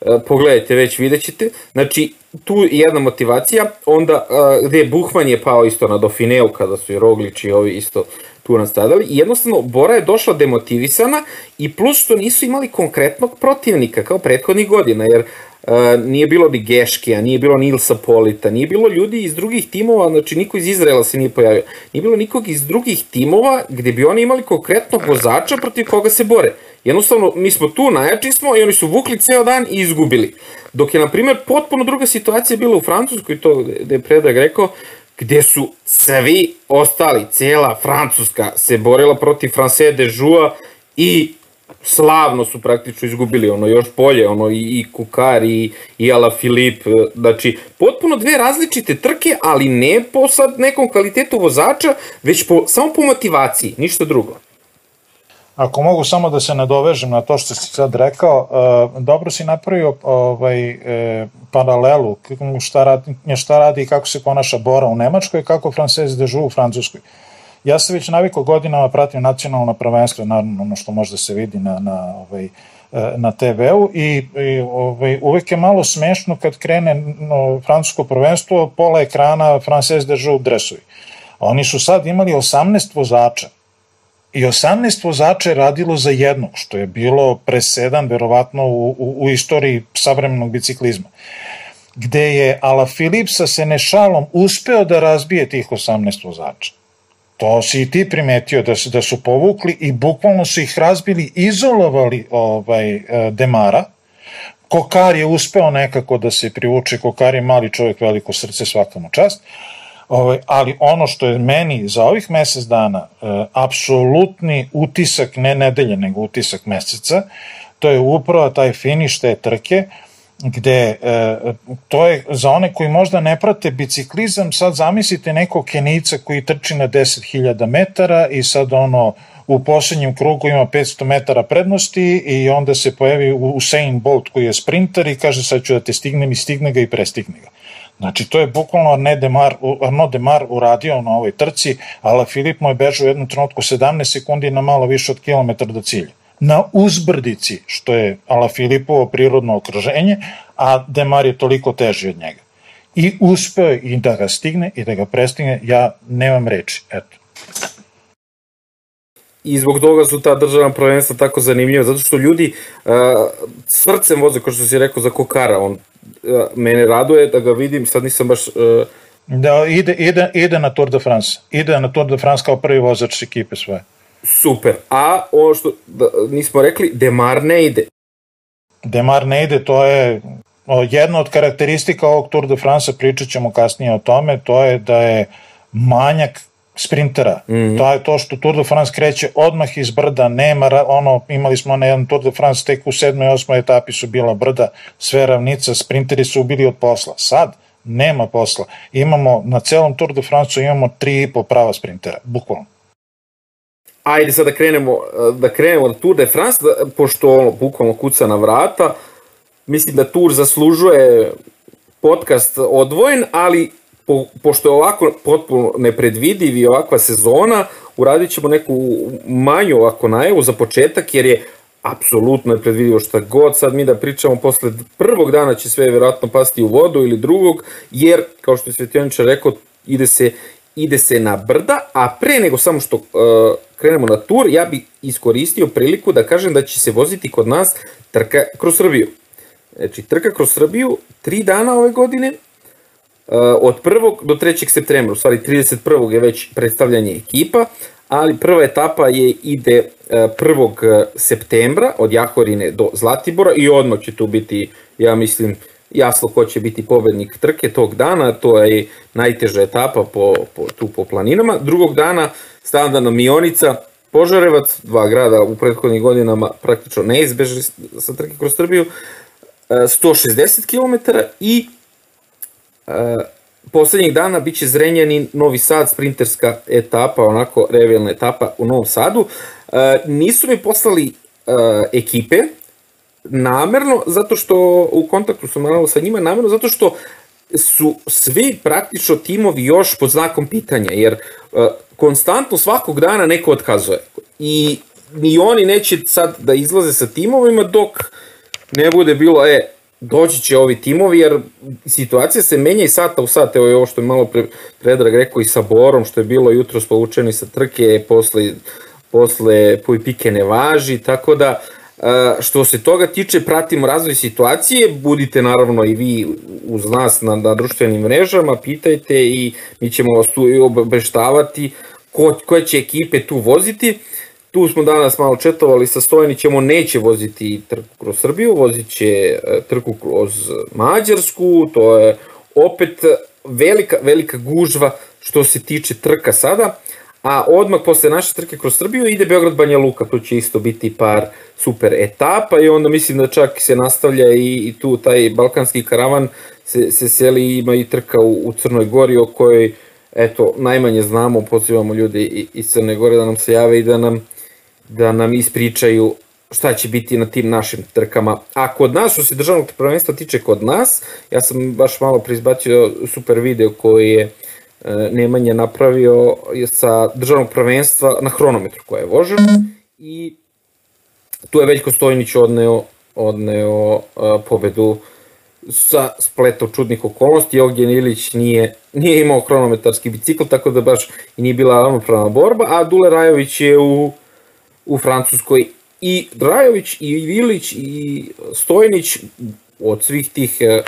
e, pogledajte već vidjet ćete. Znači tu jedna motivacija, onda e, gde Buhman je pao isto na Dofineu kada su i Roglić i ovi isto tu nastradali i jednostavno Bora je došla demotivisana i plus što nisu imali konkretnog protivnika kao prethodnih godina jer Uh, nije bilo ni Geškija, nije bilo Nilsa Polita, nije bilo ljudi iz drugih timova, znači niko iz Izraela se nije pojavio. Nije bilo nikog iz drugih timova gde bi oni imali konkretnog vozača protiv koga se bore. Jednostavno, mi smo tu, najjači smo i oni su vukli ceo dan i izgubili. Dok je, na primer, potpuno druga situacija bila u Francuskoj, to gde je Predrag rekao, gde su svi ostali, cela Francuska se borila protiv France de Joux i slavno su praktično izgubili, ono još bolje, ono i, i Kukar i, i Ala Filip, e, znači potpuno dve različite trke, ali ne po sad nekom kvalitetu vozača, već po, samo po motivaciji, ništa drugo. Ako mogu samo da se nadovežem na to što si sad rekao, uh, dobro si napravio ovaj, uh, paralelu šta radi, šta radi i kako se ponaša Bora u Nemačkoj i kako Frances dežu u Francuskoj. Ja se već navikao godinama pratim nacionalno prvenstvo, naravno ono što može da se vidi na, na, ovaj, e, na TV-u i, i ovaj, uvek je malo smešno kad krene no, francusko prvenstvo, pola ekrana Frances de Joux dresovi. Oni su sad imali 18 vozača i 18 vozača je radilo za jednog, što je bilo presedan verovatno u, u, u istoriji savremenog biciklizma gde je Ala Filip sa Senešalom uspeo da razbije tih 18 vozača. To si i ti primetio da su, da su povukli i bukvalno su ih razbili, izolovali ovaj, e, Demara. Kokar je uspeo nekako da se privuče, Kokar je mali čovjek, veliko srce, svakamu čast. Ovaj, ali ono što je meni za ovih mesec dana e, apsolutni utisak, ne nedelje, nego utisak meseca, to je upravo taj finiš te trke, gde e, to je za one koji možda ne prate biciklizam, sad zamislite nekog Kenica koji trči na 10.000 metara i sad ono u poslednjem krugu ima 500 metara prednosti i onda se pojavi Usain Bolt koji je sprinter i kaže sad ću da te stignem i stigne ga i prestigne ga. Znači, to je bukvalno Arnaud Demar uradio na ovoj trci, ali Filip mu je bežao u jednom trenutku 17 sekundi na malo više od kilometra do cilja na uzbrdici, što je Ala Filipovo prirodno okruženje, a Demar je toliko teži od njega. I uspeo i da ga stigne i da ga prestigne, ja nemam reči, eto. I zbog toga su ta državna prvenstva tako zanimljiva, zato što ljudi uh, srcem voze, kao što si rekao za Kokara, on uh, mene raduje da ga vidim, sad nisam baš... Uh, da, ide, ide, ide na Tour de France, ide na Tour de France kao prvi vozač ekipe svoje. Super. A ono što da, nismo rekli, Demar ne ide. Demar ne ide, to je jedna od karakteristika ovog Tour de France, pričat ćemo kasnije o tome, to je da je manjak sprintera. Mm -hmm. To je to što Tour de France kreće odmah iz brda, nema, ono, imali smo na jedan Tour de France tek u 7. i 8. etapi su bila brda, sve ravnica, sprinteri su ubili od posla. Sad, nema posla. Imamo, na celom Tour de France imamo tri i po prava sprintera, bukvalno ajde sad da krenemo, da krenemo na Tour de France, da, pošto ono, bukvalno kuca na vrata, mislim da Tour zaslužuje podcast odvojen, ali po, pošto je ovako potpuno nepredvidiv i ovakva sezona, uradit ćemo neku manju ovako najavu za početak, jer je apsolutno je predvidivo šta god sad mi da pričamo posle prvog dana će sve vjerojatno pasti u vodu ili drugog, jer kao što je Svetlaničar rekao, ide se ide se na brda, a pre nego samo što uh, krenemo na tur, ja bih iskoristio priliku da kažem da će se voziti kod nas trka kroz Srbiju. Znači, trka kroz Srbiju, tri dana ove godine, uh, od 1. do 3. septembra, u stvari 31. je već predstavljanje ekipa, ali prva etapa je ide 1. Uh, septembra od Jahorine do Zlatibora i odmah će tu biti, ja mislim, jasno ko će biti pobednik trke tog dana, to je najteža etapa po, po, tu po planinama. Drugog dana standardna Mionica, Požarevac, dva grada u prethodnim godinama praktično neizbežni sa trke kroz Srbiju. 160 km i poslednjih dana biće Zrenjanin, Novi Sad, sprinterska etapa, onako revijalna etapa u Novom Sadu. Nisu mi poslali ekipe, namerno, zato što u kontaktu sam malo sa njima, namerno, zato što su svi praktično timovi još pod znakom pitanja, jer uh, konstantno svakog dana neko otkazuje. I ni oni neće sad da izlaze sa timovima dok ne bude bilo, e, doći će ovi timovi, jer situacija se menja i sata u sat, evo je ovo što je malo pre, Predrag rekao i sa Borom, što je bilo jutro spovučeno sa trke, posle, posle Pujpike ne važi, tako da uh, Što se toga tiče, pratimo razvoj situacije, budite naravno i vi uz nas na, na društvenim mrežama, pitajte i mi ćemo vas tu obeštavati ko, koje će ekipe tu voziti. Tu smo danas malo četovali sa Stojanićem, on neće voziti trku kroz Srbiju, vozit će e, trku kroz Mađarsku, to je opet velika, velika gužva što se tiče trka sada a odmah posle naše trke kroz Srbiju ide Beograd Banja Luka, tu će isto biti par super etapa i onda mislim da čak se nastavlja i, i tu taj balkanski karavan se, se seli ima i trka u, u Crnoj Gori o kojoj eto najmanje znamo, pozivamo ljude iz Crne Gore da nam se jave i da nam da nam ispričaju šta će biti na tim našim trkama. A kod nas, što se državnog prvenstva tiče kod nas, ja sam baš malo preizbacio super video koji je uh, Nemanja napravio sa državnog prvenstva na hronometru koja je vožen i tu je Veljko Stojnić odneo, odneo uh, pobedu sa spletom čudnih okolnosti. Ognjen Ilić nije, nije imao hronometarski bicikl, tako da baš i nije bila ravnopravna borba, a Dule Rajović je u, u Francuskoj i Rajović i Ilić i Stojnić od svih tih uh,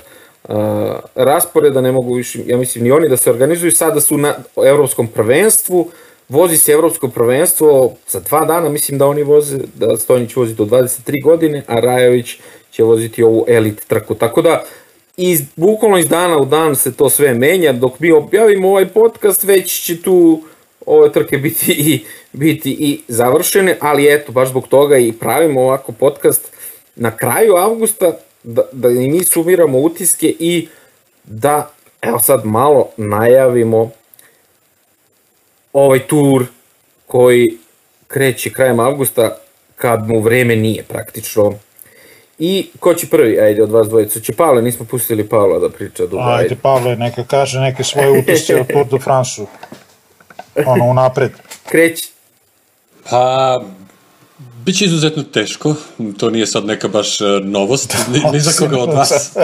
rasporeda, ne mogu više, ja mislim, ni oni da se organizuju, sada su na evropskom prvenstvu, vozi se evropsko prvenstvo za dva dana, mislim da oni voze, da Stojnić vozi do 23 godine, a Rajović će voziti ovu elit trku, tako da iz, bukvalno iz dana u dan se to sve menja, dok mi objavimo ovaj podcast, već će tu ove trke biti i, biti i završene, ali eto, baš zbog toga i pravimo ovako podcast. Na kraju avgusta, da, da i mi sumiramo utiske i da, evo sad malo najavimo ovaj tur koji kreće krajem avgusta kad mu vreme nije praktično. I ko će prvi, ajde, od vas dvojica? Će Pavle, nismo pustili Pavla da priča. Dugo, ajde, ajde, Pavle, neka kaže neke svoje utiske od Tour de France-u. Ono, unapred. Kreći. Pa, Biće izuzetno teško, to nije sad neka baš e, novost, ni, ni za koga od vas.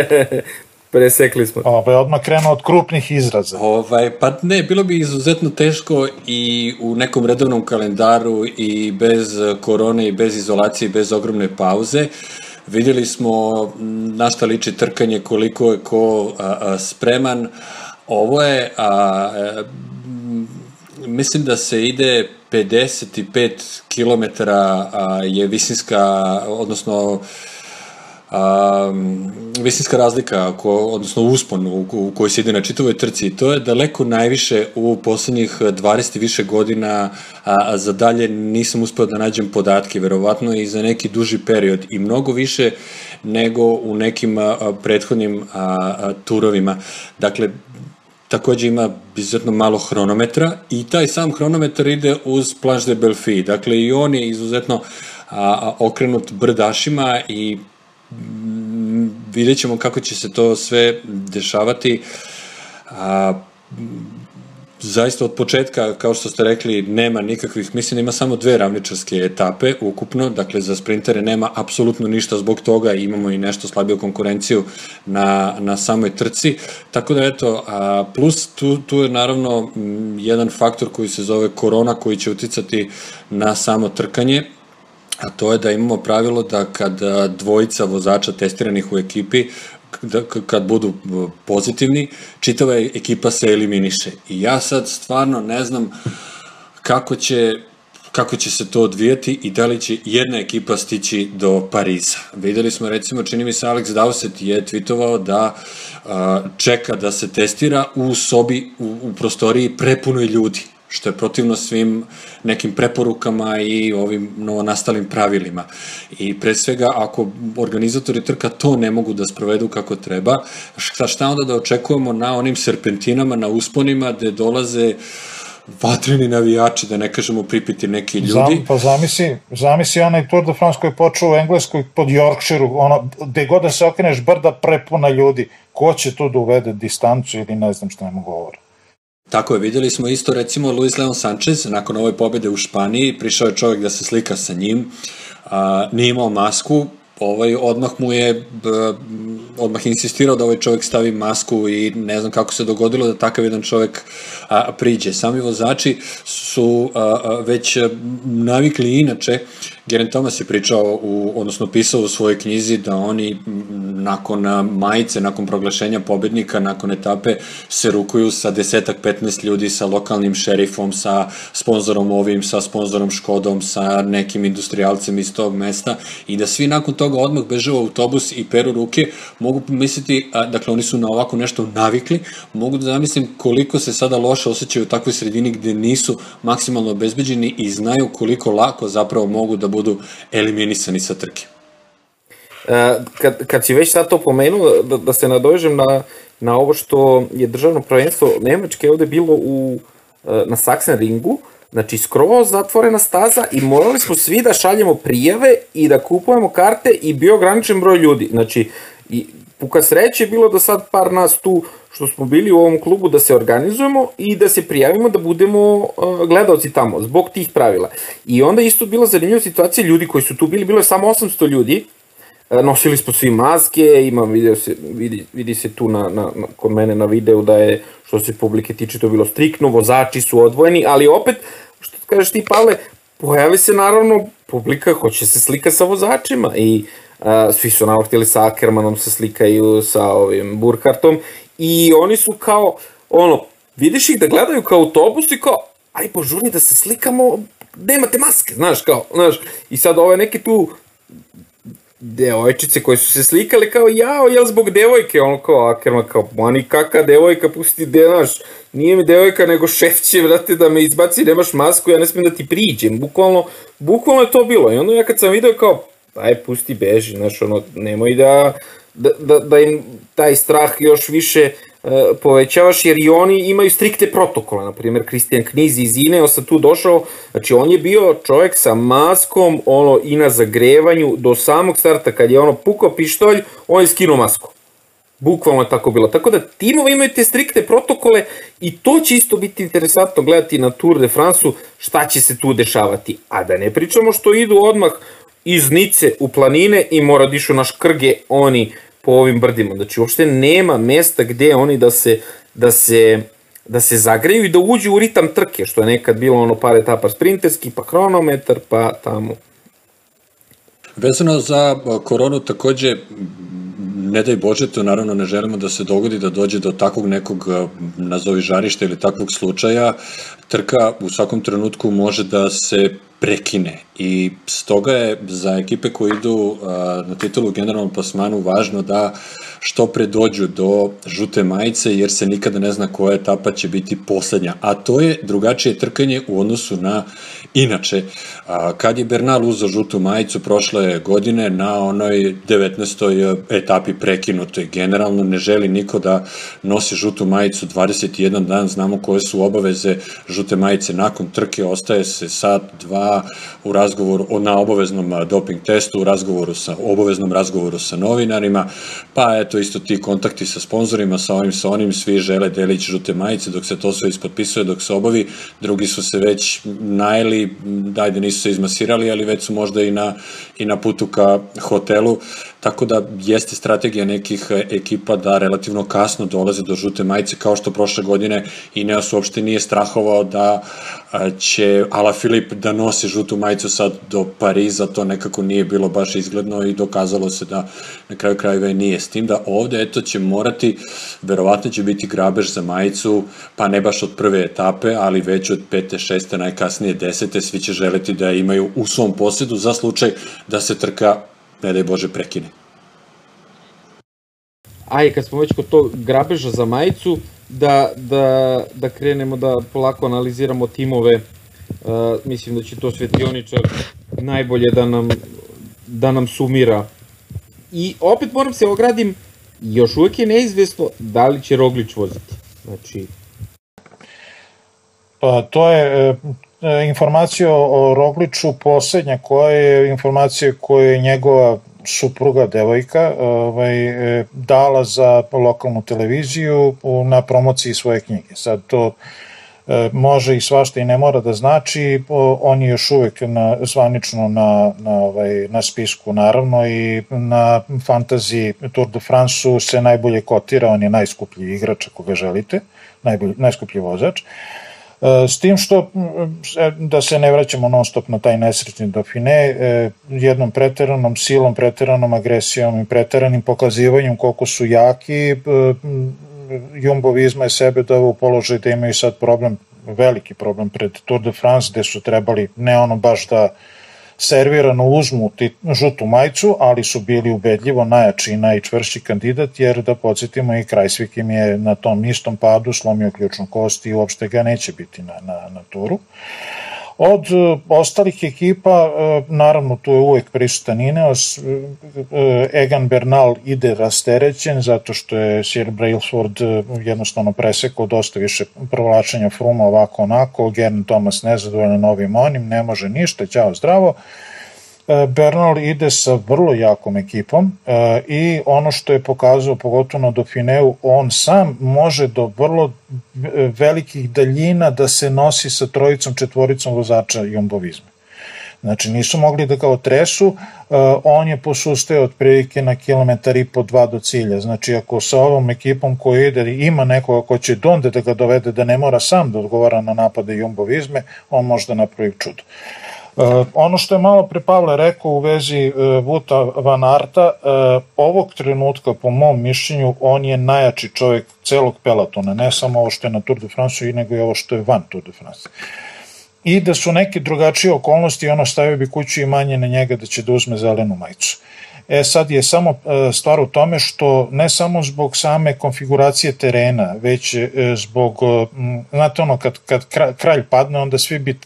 [laughs] Presekli smo. Ovaj, odmah krenuo od krupnih izraza. Ovaj, pa ne, bilo bi izuzetno teško i u nekom redovnom kalendaru i bez korone i bez izolacije i bez ogromne pauze. Vidjeli smo na šta liči trkanje, koliko je ko a, a, spreman. Ovo je, a, a, mislim da se ide 55 km je visinska, odnosno a, visinska razlika, ko, odnosno uspon u, u kojoj se ide na čitavoj trci i to je daleko najviše u poslednjih 20 i više godina, a, a za dalje nisam uspeo da nađem podatke, verovatno i za neki duži period i mnogo više nego u nekim a, prethodnim a, a, turovima. Dakle, takođe ima izuzetno malo hronometra i taj sam hronometar ide uz Planche de Belfi. Dakle, i on je izuzetno a, okrenut brdašima i m, vidjet ćemo kako će se to sve dešavati. A, zaista od početka, kao što ste rekli, nema nikakvih, mislim ima samo dve ravničarske etape ukupno, dakle za sprintere nema apsolutno ništa zbog toga, imamo i nešto slabiju konkurenciju na, na samoj trci, tako da eto, a, plus tu, tu je naravno jedan faktor koji se zove korona koji će uticati na samo trkanje, a to je da imamo pravilo da kad dvojica vozača testiranih u ekipi da, kad budu pozitivni, čitava ekipa se eliminiše. I ja sad stvarno ne znam kako će kako će se to odvijati i da li će jedna ekipa stići do Pariza. Videli smo recimo, čini mi se Alex Dowsett je tweetovao da a, čeka da se testira u sobi, u, u prostoriji prepunoj ljudi. Što je protivno svim nekim preporukama i ovim novonastalim pravilima. I pre svega, ako organizatori trka to ne mogu da sprovedu kako treba, šta, šta onda da očekujemo na onim serpentinama, na usponima gde dolaze vatreni navijači, da ne kažemo pripiti neki ljudi. Zam, pa zamisli, zamisli onaj Tour de France koji je počeo u Engleskoj pod Yorkshireu, ono, gde god da se okreneš brda prepuna ljudi, ko će tu da uvede distancu ili ne znam šta nemo govore. Tako je, videli smo isto recimo Luis Leon Sanchez, nakon ove pobede u Španiji, prišao je čovjek da se slika sa njim, a, nije imao masku, ovaj, odmah mu je odmah insistirao da ovaj čovjek stavi masku i ne znam kako se dogodilo da takav jedan čovjek a, priđe. Sami vozači su a, a, već navikli inače Geren Thomas je pričao, u, odnosno pisao u svojoj knjizi da oni nakon majice, nakon proglašenja pobednika, nakon etape se rukuju sa desetak, 15 ljudi, sa lokalnim šerifom, sa sponzorom ovim, sa sponzorom Škodom, sa nekim industrijalcem iz tog mesta i da svi nakon toga odmah beže u autobus i peru ruke, mogu misliti, a, dakle oni su na ovako nešto navikli, mogu da zamislim koliko se sada loše osjećaju u takvoj sredini gde nisu maksimalno obezbeđeni i znaju koliko lako zapravo mogu da budu eliminisani sa trke. E, kad, kad si već sad to pomenuo, da, da se nadovežem na, na ovo što je državno prvenstvo Nemačke ovde bilo u, e, na Sachsen ringu, znači skroz zatvorena staza i morali smo svi da šaljemo prijave i da kupujemo karte i bio ograničen broj ljudi. Znači, i, puka sreće je bilo da sad par nas tu što smo bili u ovom klubu da se organizujemo i da se prijavimo da budemo uh, gledalci tamo, zbog tih pravila. I onda isto bila zanimljiva situacija ljudi koji su tu bili, bilo je samo 800 ljudi, uh, nosili smo svi maske, ima, video se, vidi, vidi se tu na, na, na, kod mene na videu da je, što se publike tiče, to bilo striktno, vozači su odvojeni, ali opet, što kažeš ti, Pavle, pojavi se naravno publika, hoće se slika sa vozačima i uh, svi su naravno htjeli sa Ackermanom se slikaju sa ovim Burkartom i oni su kao, ono, vidiš ih da gledaju kao autobus i kao, aj požurni da se slikamo, nemate maske, znaš, kao, znaš, i sad ove neke tu devojčice koje su se slikale kao jao, jel zbog devojke, ono kao Akerman kao, mani kaka devojka, pusti de, znaš, nije mi devojka nego šef će, vrate, da me izbaci, nemaš masku, ja ne smijem da ti priđem, bukvalno, bukvalno je to bilo, i onda ja kad sam video kao, aj pusti beži, znaš, ono, nemoj da, da, da, da im taj strah još više e, povećavaš, jer i oni imaju strikte protokole, na primjer, Kristijan Kniz iz Ineo sam tu došao, znači on je bio čovjek sa maskom, ono, i na zagrevanju, do samog starta, kad je ono pukao pištolj, on je skinuo masku. Bukvalno je tako bilo. Tako da timovi imaju te strikte protokole i to će isto biti interesantno gledati na Tour de France-u šta će se tu dešavati. A da ne pričamo što idu odmah iz Nice u planine i mora da na škrge oni po ovim brdima. Znači, uopšte nema mesta gde oni da se, da se, da se zagreju i da uđu u ritam trke, što je nekad bilo ono par etapa sprinterski, pa kronometar, pa tamo. Vezano za koronu takođe, ne daj Bože, to naravno ne želimo da se dogodi da dođe do takvog nekog nazovi žarišta ili takvog slučaja. Trka u svakom trenutku može da se prekine i stoga je za ekipe koje idu na titulu generalnom plasmanu važno da što pre dođu do žute majice jer se nikada ne zna koja etapa će biti poslednja, a to je drugačije trkanje u odnosu na inače. Kad je Bernal uzao žutu majicu prošle godine na onoj 19. etapi prekinutoj, generalno ne želi niko da nosi žutu majicu 21 dan, znamo koje su obaveze žute majice nakon trke, ostaje se sad, dva u razgovoru na obaveznom doping testu, u razgovoru sa, obaveznom razgovoru sa novinarima, pa eto isto ti kontakti sa sponzorima, sa ovim, sa onim, svi žele delić žute majice dok se to sve ispotpisuje, dok se obavi, drugi su se već najeli, dajde nisu se izmasirali, ali već su možda i na, i na putu ka hotelu, tako da jeste strategija nekih ekipa da relativno kasno dolaze do žute majice, kao što prošle godine i Neos uopšte nije strahovao da će Ala Filip da nosi žutu majicu sad do Pariza, to nekako nije bilo baš izgledno i dokazalo se da na kraju krajeva nije. S tim da ovde, eto, će morati, verovatno će biti grabež za majicu, pa ne baš od prve etape, ali već od pete, šeste, najkasnije desete, svi će želeti da imaju u svom posjedu za slučaj da se trka, ne daj Bože, prekine. Aj, kad smo već kod tog grabeža za majicu, da, da, da krenemo da polako analiziramo timove. Uh, mislim da će to Svetioničar najbolje da nam, da nam sumira. I opet moram se ogradim, još uvek je neizvesno da li će Roglić voziti. Znači, Pa to je e, informacija o Rogliču poslednja koja je informacija koju je njegova supruga, devojka, ovaj, e, dala za lokalnu televiziju na promociji svoje knjige. Sad to e, može i svašta i ne mora da znači, on je još uvek na, zvanično na, na, ovaj, na spisku naravno i na fantaziji Tour de France-u se najbolje kotira, on je najskuplji igrač ako ga želite, najbolji, najskuplji vozač. E, s tim što, e, da se ne vraćamo non stop na taj nesrećni Dofine, e, jednom preteranom silom, preteranom agresijom i preteranim pokazivanjem koliko su jaki, Jumbo Visma je sebe doveo u položaj da imaju sad problem, veliki problem pred Tour de France, gde su trebali ne ono baš da servirano uzmu ti, žutu majicu, ali su bili ubedljivo najjači i najčvršći kandidat, jer da podsjetimo i Krajsvik im je na tom istom padu slomio ključnu kost i uopšte ga neće biti na, na, na turu. Od e, ostalih ekipa, e, naravno tu je uvek prisutan Ineos, e, Egan Bernal ide rasterećen zato što je Sir Brailsford jednostavno presekao dosta više provlačenja Fruma ovako onako, Gern Thomas nezadovoljan novim onim, ne može ništa, ćao zdravo. Bernal ide sa vrlo jakom ekipom e, i ono što je pokazao pogotovo na Dauphineu, on sam može do vrlo velikih daljina da se nosi sa trojicom, četvoricom vozača jumbovizma. Znači nisu mogli da ga otresu, uh, on je posustao otprilike na kilometar i po dva do cilja. Znači ako sa ovom ekipom koja ide ima nekoga ko će donde da ga dovede da ne mora sam da odgovara na napade jumbovizme, on može da napravi čudo. Uh, ono što je malo pre Pavle rekao u vezi uh, Vuta Van Arta, uh, ovog trenutka, po mom mišljenju, on je najjači čovjek celog pelotona, ne samo ovo što je na Tour de France, i nego i ovo što je van Tour de France. I da su neke drugačije okolnosti, ono stavio bi kuću i manje na njega da će da uzme zelenu majicu. E sad je samo e, stvar u tome što ne samo zbog same konfiguracije terena, već e, zbog, e, znate ono, kad, kad kralj padne, onda svi bi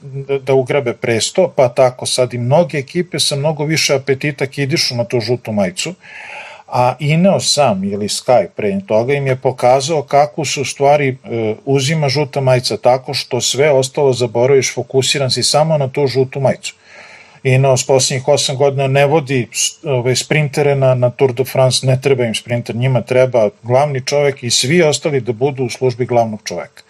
da ugrabe presto, pa tako sad i mnoge ekipe sa mnogo više apetita kidišu na tu žutu majicu, a Ineos sam ili Sky pre toga im je pokazao kako su stvari uzima žuta majica tako što sve ostalo zaboraviš, fokusiran si samo na tu žutu majicu i na posljednjih 8 godina ne vodi ove sprintere na, na Tour de France, ne treba im sprinter, njima treba glavni čovek i svi ostali da budu u službi glavnog čoveka.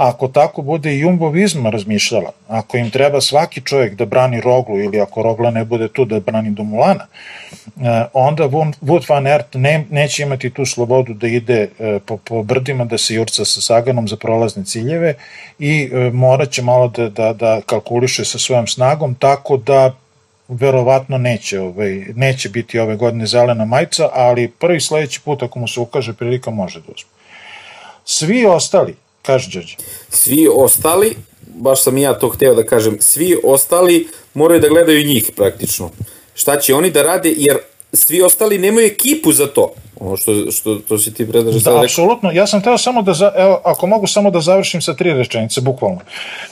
Ako tako bude i Jumbo Visma razmišljala, ako im treba svaki čovjek da brani Roglu ili ako Rogla ne bude tu da brani Dumulana, e, onda Wout van Aert ne, neće imati tu slobodu da ide e, po, po brdima, da se jurca sa Saganom za prolazne ciljeve i e, morat će malo da, da, da kalkuliše sa svojom snagom, tako da verovatno neće, ovaj, neće biti ove godine zelena majica, ali prvi sledeći put ako mu se ukaže prilika može da uzme. Svi ostali, Kaži, Đorđe. Svi ostali, baš sam i ja to hteo da kažem, svi ostali moraju da gledaju njih praktično. Šta će oni da rade, jer svi ostali nemaju ekipu za to. Ono što, što to si ti predaže da, rekao. Apsolutno, ja sam teo samo da, za, evo, ako mogu samo da završim sa tri rečenice, bukvalno.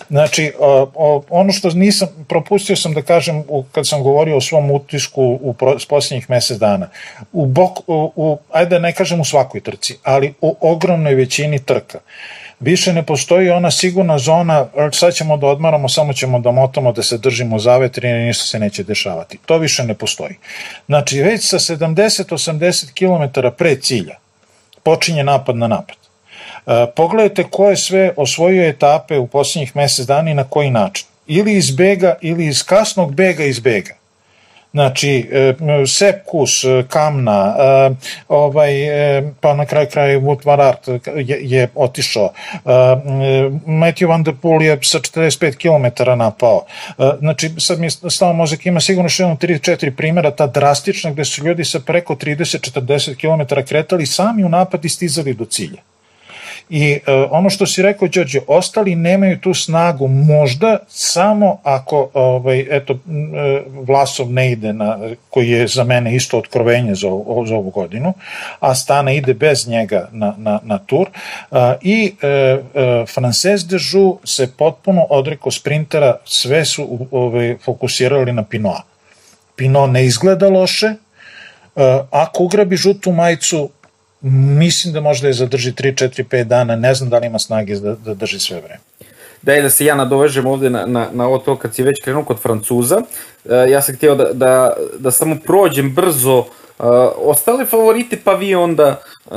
Znači, o, o, ono što nisam, propustio sam da kažem u, kad sam govorio o svom utisku u pro, posljednjih mesec dana. U bok, u, u, ajde da ne kažem u svakoj trci, ali u ogromnoj većini trka. Uh, više ne postoji ona sigurna zona, sad ćemo da odmaramo, samo ćemo da motamo, da se držimo zavetri i ništa se neće dešavati. To više ne postoji. Znači, već sa 70-80 km pre cilja počinje napad na napad. E, pogledajte ko je sve osvojio etape u posljednjih mesec dana i na koji način. Ili iz bega, ili iz kasnog bega iz bega. Znači, e, Sepkus, e, Kamna, e, ovaj, pa na kraju kraju Van Aert je, je otišao. Matthew Van Der Poel je sa 45 km napao. Znači, sad mi stava mozak ima sigurno što jedno 3-4 primjera, ta drastična gde su ljudi sa preko 30-40 km kretali sami u napad i stizali do cilja. I uh, ono što si rekao, Đorđe, ostali nemaju tu snagu. Možda samo ako ovaj, eto, uh, Vlasov ne ide na, koji je za mene isto otkrovenje za, za ovu godinu, a Stana ide bez njega na, na, na tur. Uh, i uh, uh, Frances de Joux se potpuno odrekao sprintera, sve su ovaj, fokusirali na Pinoa. Pino ne izgleda loše, ako ugrabi žutu majicu, mislim da možda je zadrži 3, 4, 5 dana, ne znam da li ima snage da, da drži sve vreme. Da je da se ja nadovežem ovde na, na, na ovo to kad si već krenuo kod Francuza, ja sam htio da, da, da samo prođem brzo Uh, ostale favorite pa vi onda uh,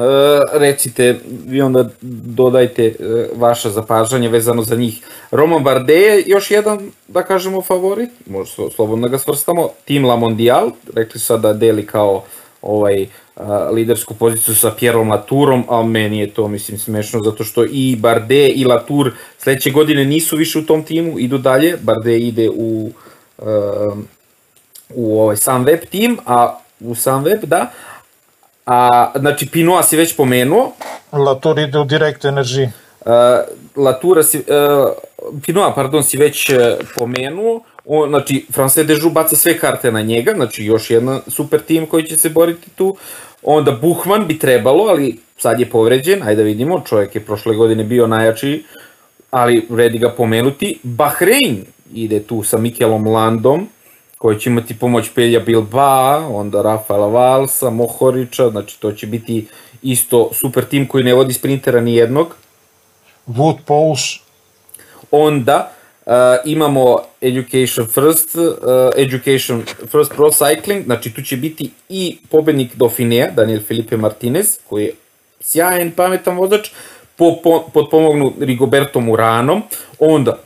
recite, vi onda dodajte uh, vaše zapažanje vezano za njih. Roman Bardet je još jedan, da kažemo, favorit, možda slobodno da ga svrstamo, Tim La Mondial, rekli su da deli kao ovaj uh, lidersku poziciju sa Pierom Latourom, a meni je to mislim smešno zato što i Bardet i Latour sledeće godine nisu više u tom timu, idu dalje, Bardet ide u uh, u ovaj sam web tim, a u sam web, da. A, znači, Pinoa si već pomenuo. Latour ide u Direct Energy. Uh, Latura si, uh, Pinoa, pardon, si već uh, pomenuo. O, znači, France Dežu baca sve karte na njega, znači još jedan super tim koji će se boriti tu. Onda Buhman bi trebalo, ali sad je povređen, ajde da vidimo, čovjek je prošle godine bio najjači, ali vredi ga pomenuti. Bahrein ide tu sa Mikelom Landom, koji će imati pomoć Pelja Bilba, onda Rafaela Valsa, Mohorića, znači to će biti isto super tim koji ne vodi sprintera ni jednog. Wood Pauls. Onda uh, imamo Education First, uh, Education First Pro Cycling, znači tu će biti i pobednik Dauphinea, Daniel Felipe Martinez, koji je sjajan, pametan vozač, po, po, podpomognu Rigobertom Uranom, onda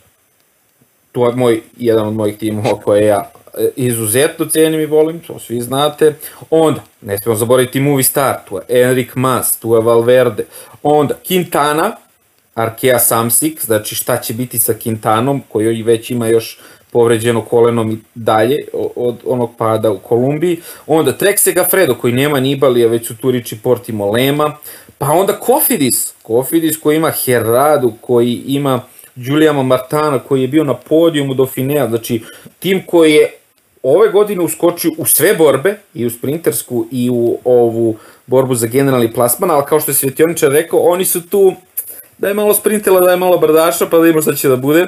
tu je moj, jedan od mojih timova koje ja izuzetno cenim i volim, to svi znate. Onda, ne smemo zaboraviti Movie Star, tu je Enric Mas, tu je Valverde. Onda, Quintana, Arkea Samsic, znači šta će biti sa Quintanom, koji već ima još povređeno kolenom i dalje od onog pada u Kolumbiji. Onda Trek Segafredo koji nema Nibalija, već su Turići Porti Molema. Pa onda Kofidis, Kofidis koji ima Herradu, koji ima Giuliano Martana koji je bio na podijumu Finea, znači tim koji je ove godine uskočio u sve borbe, i u sprintersku i u ovu borbu za generalni plasman, ali kao što je Svetioničar rekao, oni su tu da je malo sprintela, da je malo brdaša, pa da ima šta će da bude.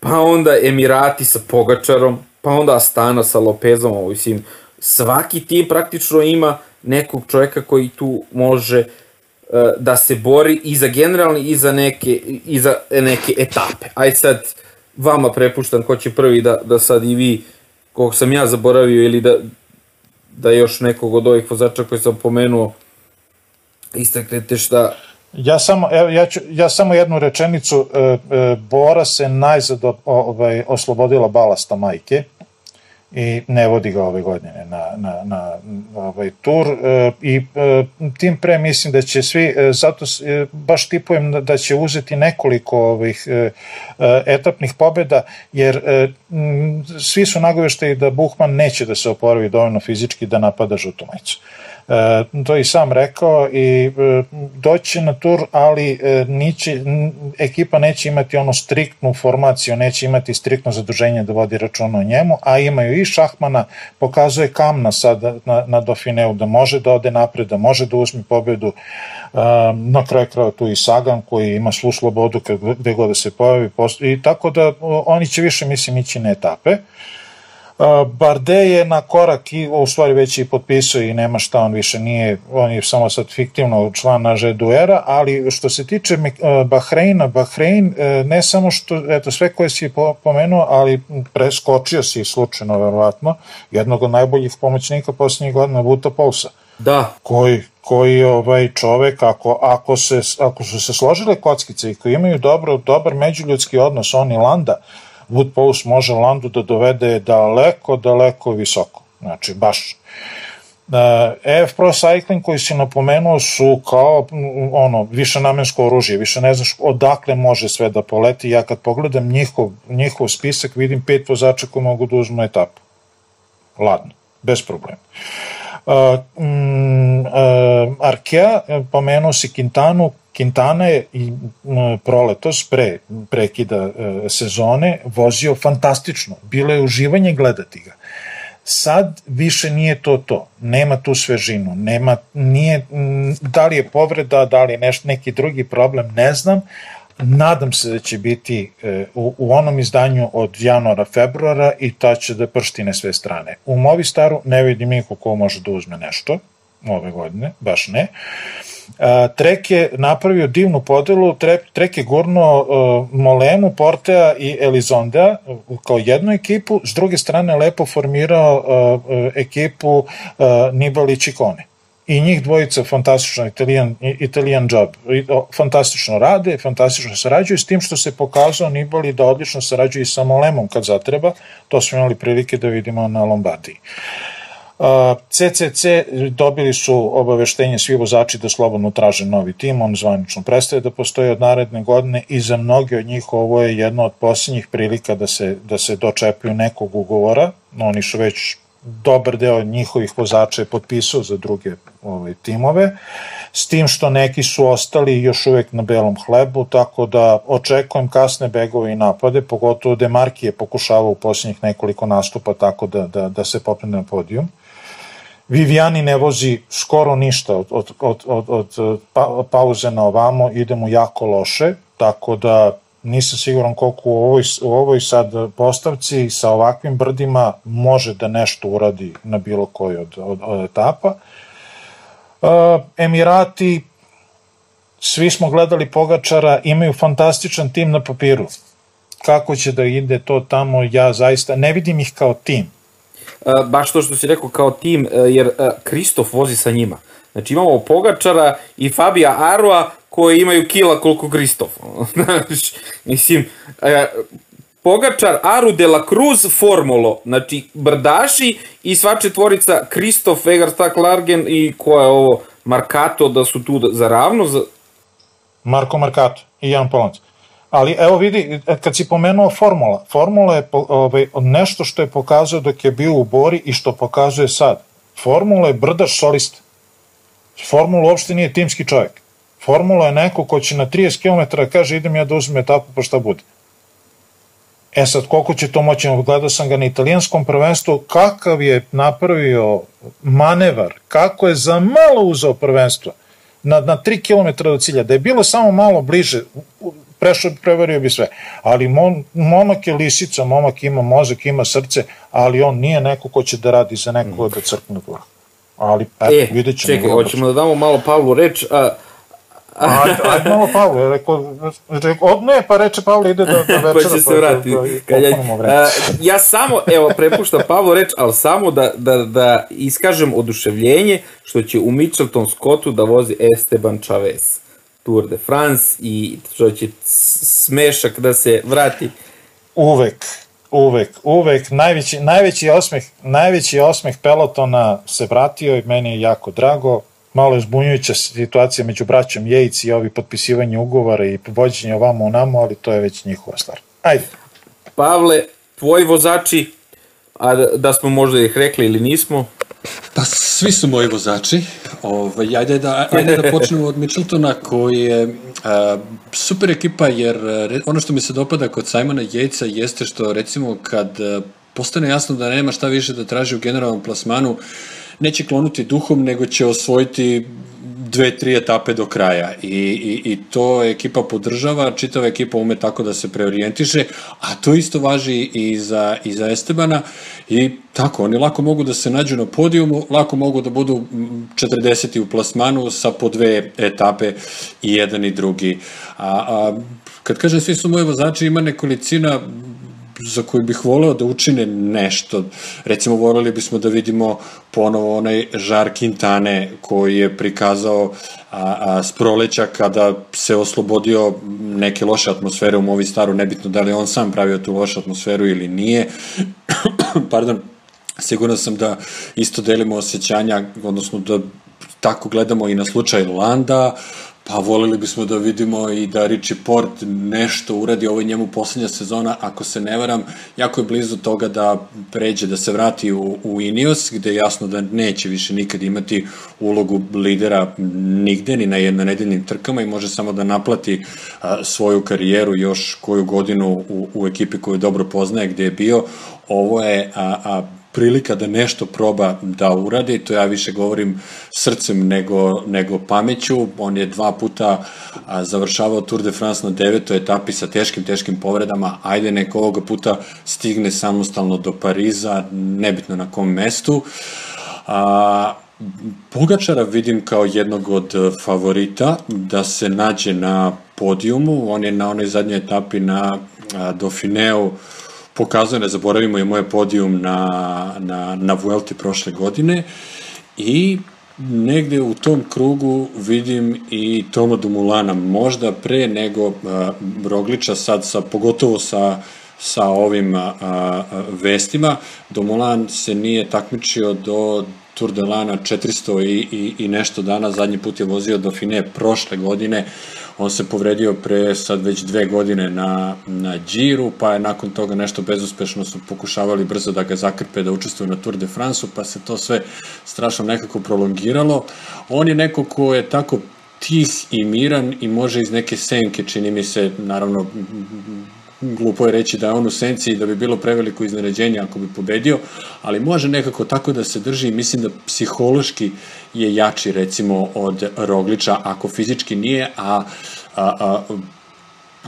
Pa onda Emirati sa Pogačarom, pa onda Astana sa Lopezom, ovo mislim, svaki tim praktično ima nekog čovjeka koji tu može uh, da se bori i za generalni i za neke, i za neke etape. Aj sad, vama prepuštam ko će prvi da, da sad i vi kog sam ja zaboravio ili da, da još nekog od ovih vozača koji sam pomenuo istaknete šta Ja samo, evo, ja, ću, ja samo jednu rečenicu, e, e, Bora se najzad ovaj, oslobodila balasta majke, i ne vodi ga ove godine na, na, na ovaj tur e, i e, tim pre mislim da će svi, e, zato e, baš tipujem da, da će uzeti nekoliko ovih e, e, etapnih pobeda, jer e, m, svi su nagoveštaji da Buhman neće da se oporavi dovoljno fizički da napada žutu majicu. E, to i sam rekao i e, doći na tur, ali e, niće, ekipa neće imati ono striktnu formaciju, neće imati striktno zaduženje da vodi računa o njemu, a imaju i Šahmana, pokazuje Kamna sad na, na Dauphineu da može da ode napred, da može da uzme pobedu, na kraju kraja tu i Sagan koji ima svu slobodu gde god da se pojavi i tako da oni će više mislim ići na etape. Barde je na korak i u stvari već i potpisao i nema šta, on više nije, on je samo sad fiktivno član na Duera, ali što se tiče Bahreina, Bahrein e, ne samo što, eto sve koje si pomenuo, ali preskočio si slučajno verovatno, jednog od najboljih pomoćnika poslednjih godina, Vuta Polsa. Da. Koji, koji ovaj čovek, ako, ako, se, ako su se složile kockice i koji imaju dobro, dobar međuljudski odnos, on i Landa, Wood Pulse može Landu da dovede daleko, daleko visoko. Znači, baš. EF Pro Cycling koji si napomenuo su kao ono više namensko oružje, više ne znaš odakle može sve da poleti. Ja kad pogledam njihov, njihov spisak vidim pet vozača koji mogu da uzmu etapu. Ladno, bez problema. Uh, um, uh, Arkea, pomenuo si Quintanu, Quintana je i proletos pre prekida e, sezone vozio fantastično. Bilo je uživanje gledati ga. Sad više nije to to. Nema tu svežinu. Nema, nije, da li je povreda, da li je neš, neki drugi problem, ne znam. Nadam se da će biti e, u, u onom izdanju od januara, februara i ta će da prštine sve strane. U Movistaru ne vidim niko ko može da uzme nešto ove godine, baš ne. Trek je napravio divnu podelu, Trek je gurno uh, Molenu, Portea i Elizondea kao jednu ekipu, s druge strane lepo formirao uh, ekipu uh, Nibali Čikone i njih dvojica fantastično italijan, italijan job, fantastično rade, fantastično sarađuju, s tim što se pokazao Nibali da odlično sarađuje i sa Molemom kad zatreba, to smo imali prilike da vidimo na Lombardiji. Uh, CCC dobili su obaveštenje svi vozači da slobodno traže novi tim, on zvanično prestaje da postoji od naredne godine i za mnoge od njih ovo je jedna od posljednjih prilika da se, da se dočepaju nekog ugovora, oni su već dobar deo njihovih vozača je potpisao za druge ovaj, timove, s tim što neki su ostali još uvek na belom hlebu, tako da očekujem kasne begove i napade, pogotovo Demarki je pokušavao u posljednjih nekoliko nastupa tako da, da, da se popne na podijum. Viviani ne vozi skoro ništa od, od, od, od, od pa, pauze na ovamo, idemo jako loše, tako da nisam siguran koliko u ovoj, u ovoj sad postavci sa ovakvim brdima može da nešto uradi na bilo koji od, od, od etapa. Uh, Emirati, svi smo gledali Pogačara, imaju fantastičan tim na papiru. Kako će da ide to tamo, ja zaista ne vidim ih kao tim baš to što si rekao kao tim, e, jer e, Kristof vozi sa njima. Znači imamo Pogačara i Fabija Aroa koji imaju kila koliko Kristof. [laughs] Znači, mislim, e, Pogačar, Aru de la Cruz, Formulo, znači brdaši i sva četvorica Kristof, Egarstak, Largen i ko je ovo, Markato, da su tu za ravno. Za... Marko Markato i Jan Polanac. Ali evo vidi, kad si pomenuo formula, formula je ovaj, nešto što je pokazao dok je bio u Bori i što pokazuje sad. Formula je brdaš solista. Formula uopšte nije timski čovjek. Formula je neko ko će na 30 km kaže idem ja da uzmem etapu pa šta bude. E sad, koliko će to moći, gledao sam ga na italijanskom prvenstvu, kakav je napravio manevar, kako je za malo uzao prvenstvo na, na 3 km do cilja, da je bilo samo malo bliže, prešao, prevario bi sve. Ali mon, momak je lisica, momak ima mozak, ima srce, ali on nije neko ko će da radi za neko mm. da crkne vrh. Ali, eto, e, vidjet ćemo. Čekaj, hoćemo da damo malo Pavlu reč, a Ajde, ajde malo Pavle, rekao, rekao, od ne, pa reče Pavle ide da, da [laughs] večera. pa će se pa, vrati. Kad ja, a, ja samo, evo, prepuštam Pavlu reč, ali samo da, da, da iskažem oduševljenje što će u Mitchelton Scottu da vozi Esteban Chavez. Tour de France i što će smešak da se vrati. Uvek, uvek, uvek. Najveći, najveći, osmeh, najveći osmeh pelotona se vratio i meni je jako drago. Malo je zbunjujuća situacija među braćom Jejc i ovi potpisivanje ugovora i vođenje ovamo u namo, ali to je već njihova stvar. Ajde. Pavle, tvoji vozači, a da smo možda ih rekli ili nismo, Pa svi su moji vozači. Ovaj, ajde, da, ajde da počnemo od Mitcheltona koji je a, super ekipa jer ono što mi se dopada kod Simona Jejca jeste što recimo kad postane jasno da nema šta više da traži u generalnom plasmanu neće klonuti duhom nego će osvojiti dve, tri etape do kraja I, i, i to ekipa podržava, čitava ekipa ume tako da se preorijentiše, a to isto važi i za, i za Estebana i tako, oni lako mogu da se nađu na podijumu, lako mogu da budu 40. u plasmanu sa po dve etape i jedan i drugi. A, a kad kažem svi su moji vozači, ima nekolicina za koju bih voleo da učine nešto. Recimo, voleli bismo da vidimo ponovo onaj žar Quintane koji je prikazao a, a, s proleća kada se oslobodio neke loše atmosfere u Movi Staru, nebitno da li on sam pravio tu lošu atmosferu ili nije. [clears throat] Pardon, sigurno sam da isto delimo osjećanja, odnosno da tako gledamo i na slučaj Landa, Pa volili bismo da vidimo i da Richie Port nešto uradi, ovo je njemu poslednja sezona, ako se ne varam, jako je blizu toga da pređe, da se vrati u, u Ineos, gde je jasno da neće više nikad imati ulogu lidera nigde, ni na jednonedeljnim trkama i može samo da naplati a, svoju karijeru još koju godinu u, u ekipi koju dobro poznaje gde je bio. Ovo je a, a, prilika da nešto proba da uradi, to ja više govorim srcem nego, nego pameću. On je dva puta a, završavao Tour de France na devetoj etapi sa teškim, teškim povredama. Ajde neko ovoga puta stigne samostalno do Pariza, nebitno na kom mestu. A, Pogačara vidim kao jednog od favorita da se nađe na podijumu. On je na onoj zadnjoj etapi na Dauphineu pokazuje, ne zaboravimo, je moje podijum na, na, na Vuelti prošle godine. I negde u tom krugu vidim i Toma Dumulana, možda pre nego a, Rogliča, sad sa, pogotovo sa, sa ovim a, a, vestima. Domulan se nije takmičio do Tour de Lana 400 i, i, i nešto dana, zadnji put je vozio Dauphine prošle godine, On se povredio pre sad već dve godine na, na Giro, pa je nakon toga nešto bezuspešno su pokušavali brzo da ga zakrpe da učestvuje na Tour de France-u, pa se to sve strašno nekako prolongiralo. On je neko ko je tako tih i miran i može iz neke senke, čini mi se, naravno glupo je reći da je on u senci i da bi bilo preveliko iznenađenje ako bi pobedio, ali može nekako tako da se drži. I mislim da psihološki je jači recimo od Rogliča ako fizički nije, a, a, a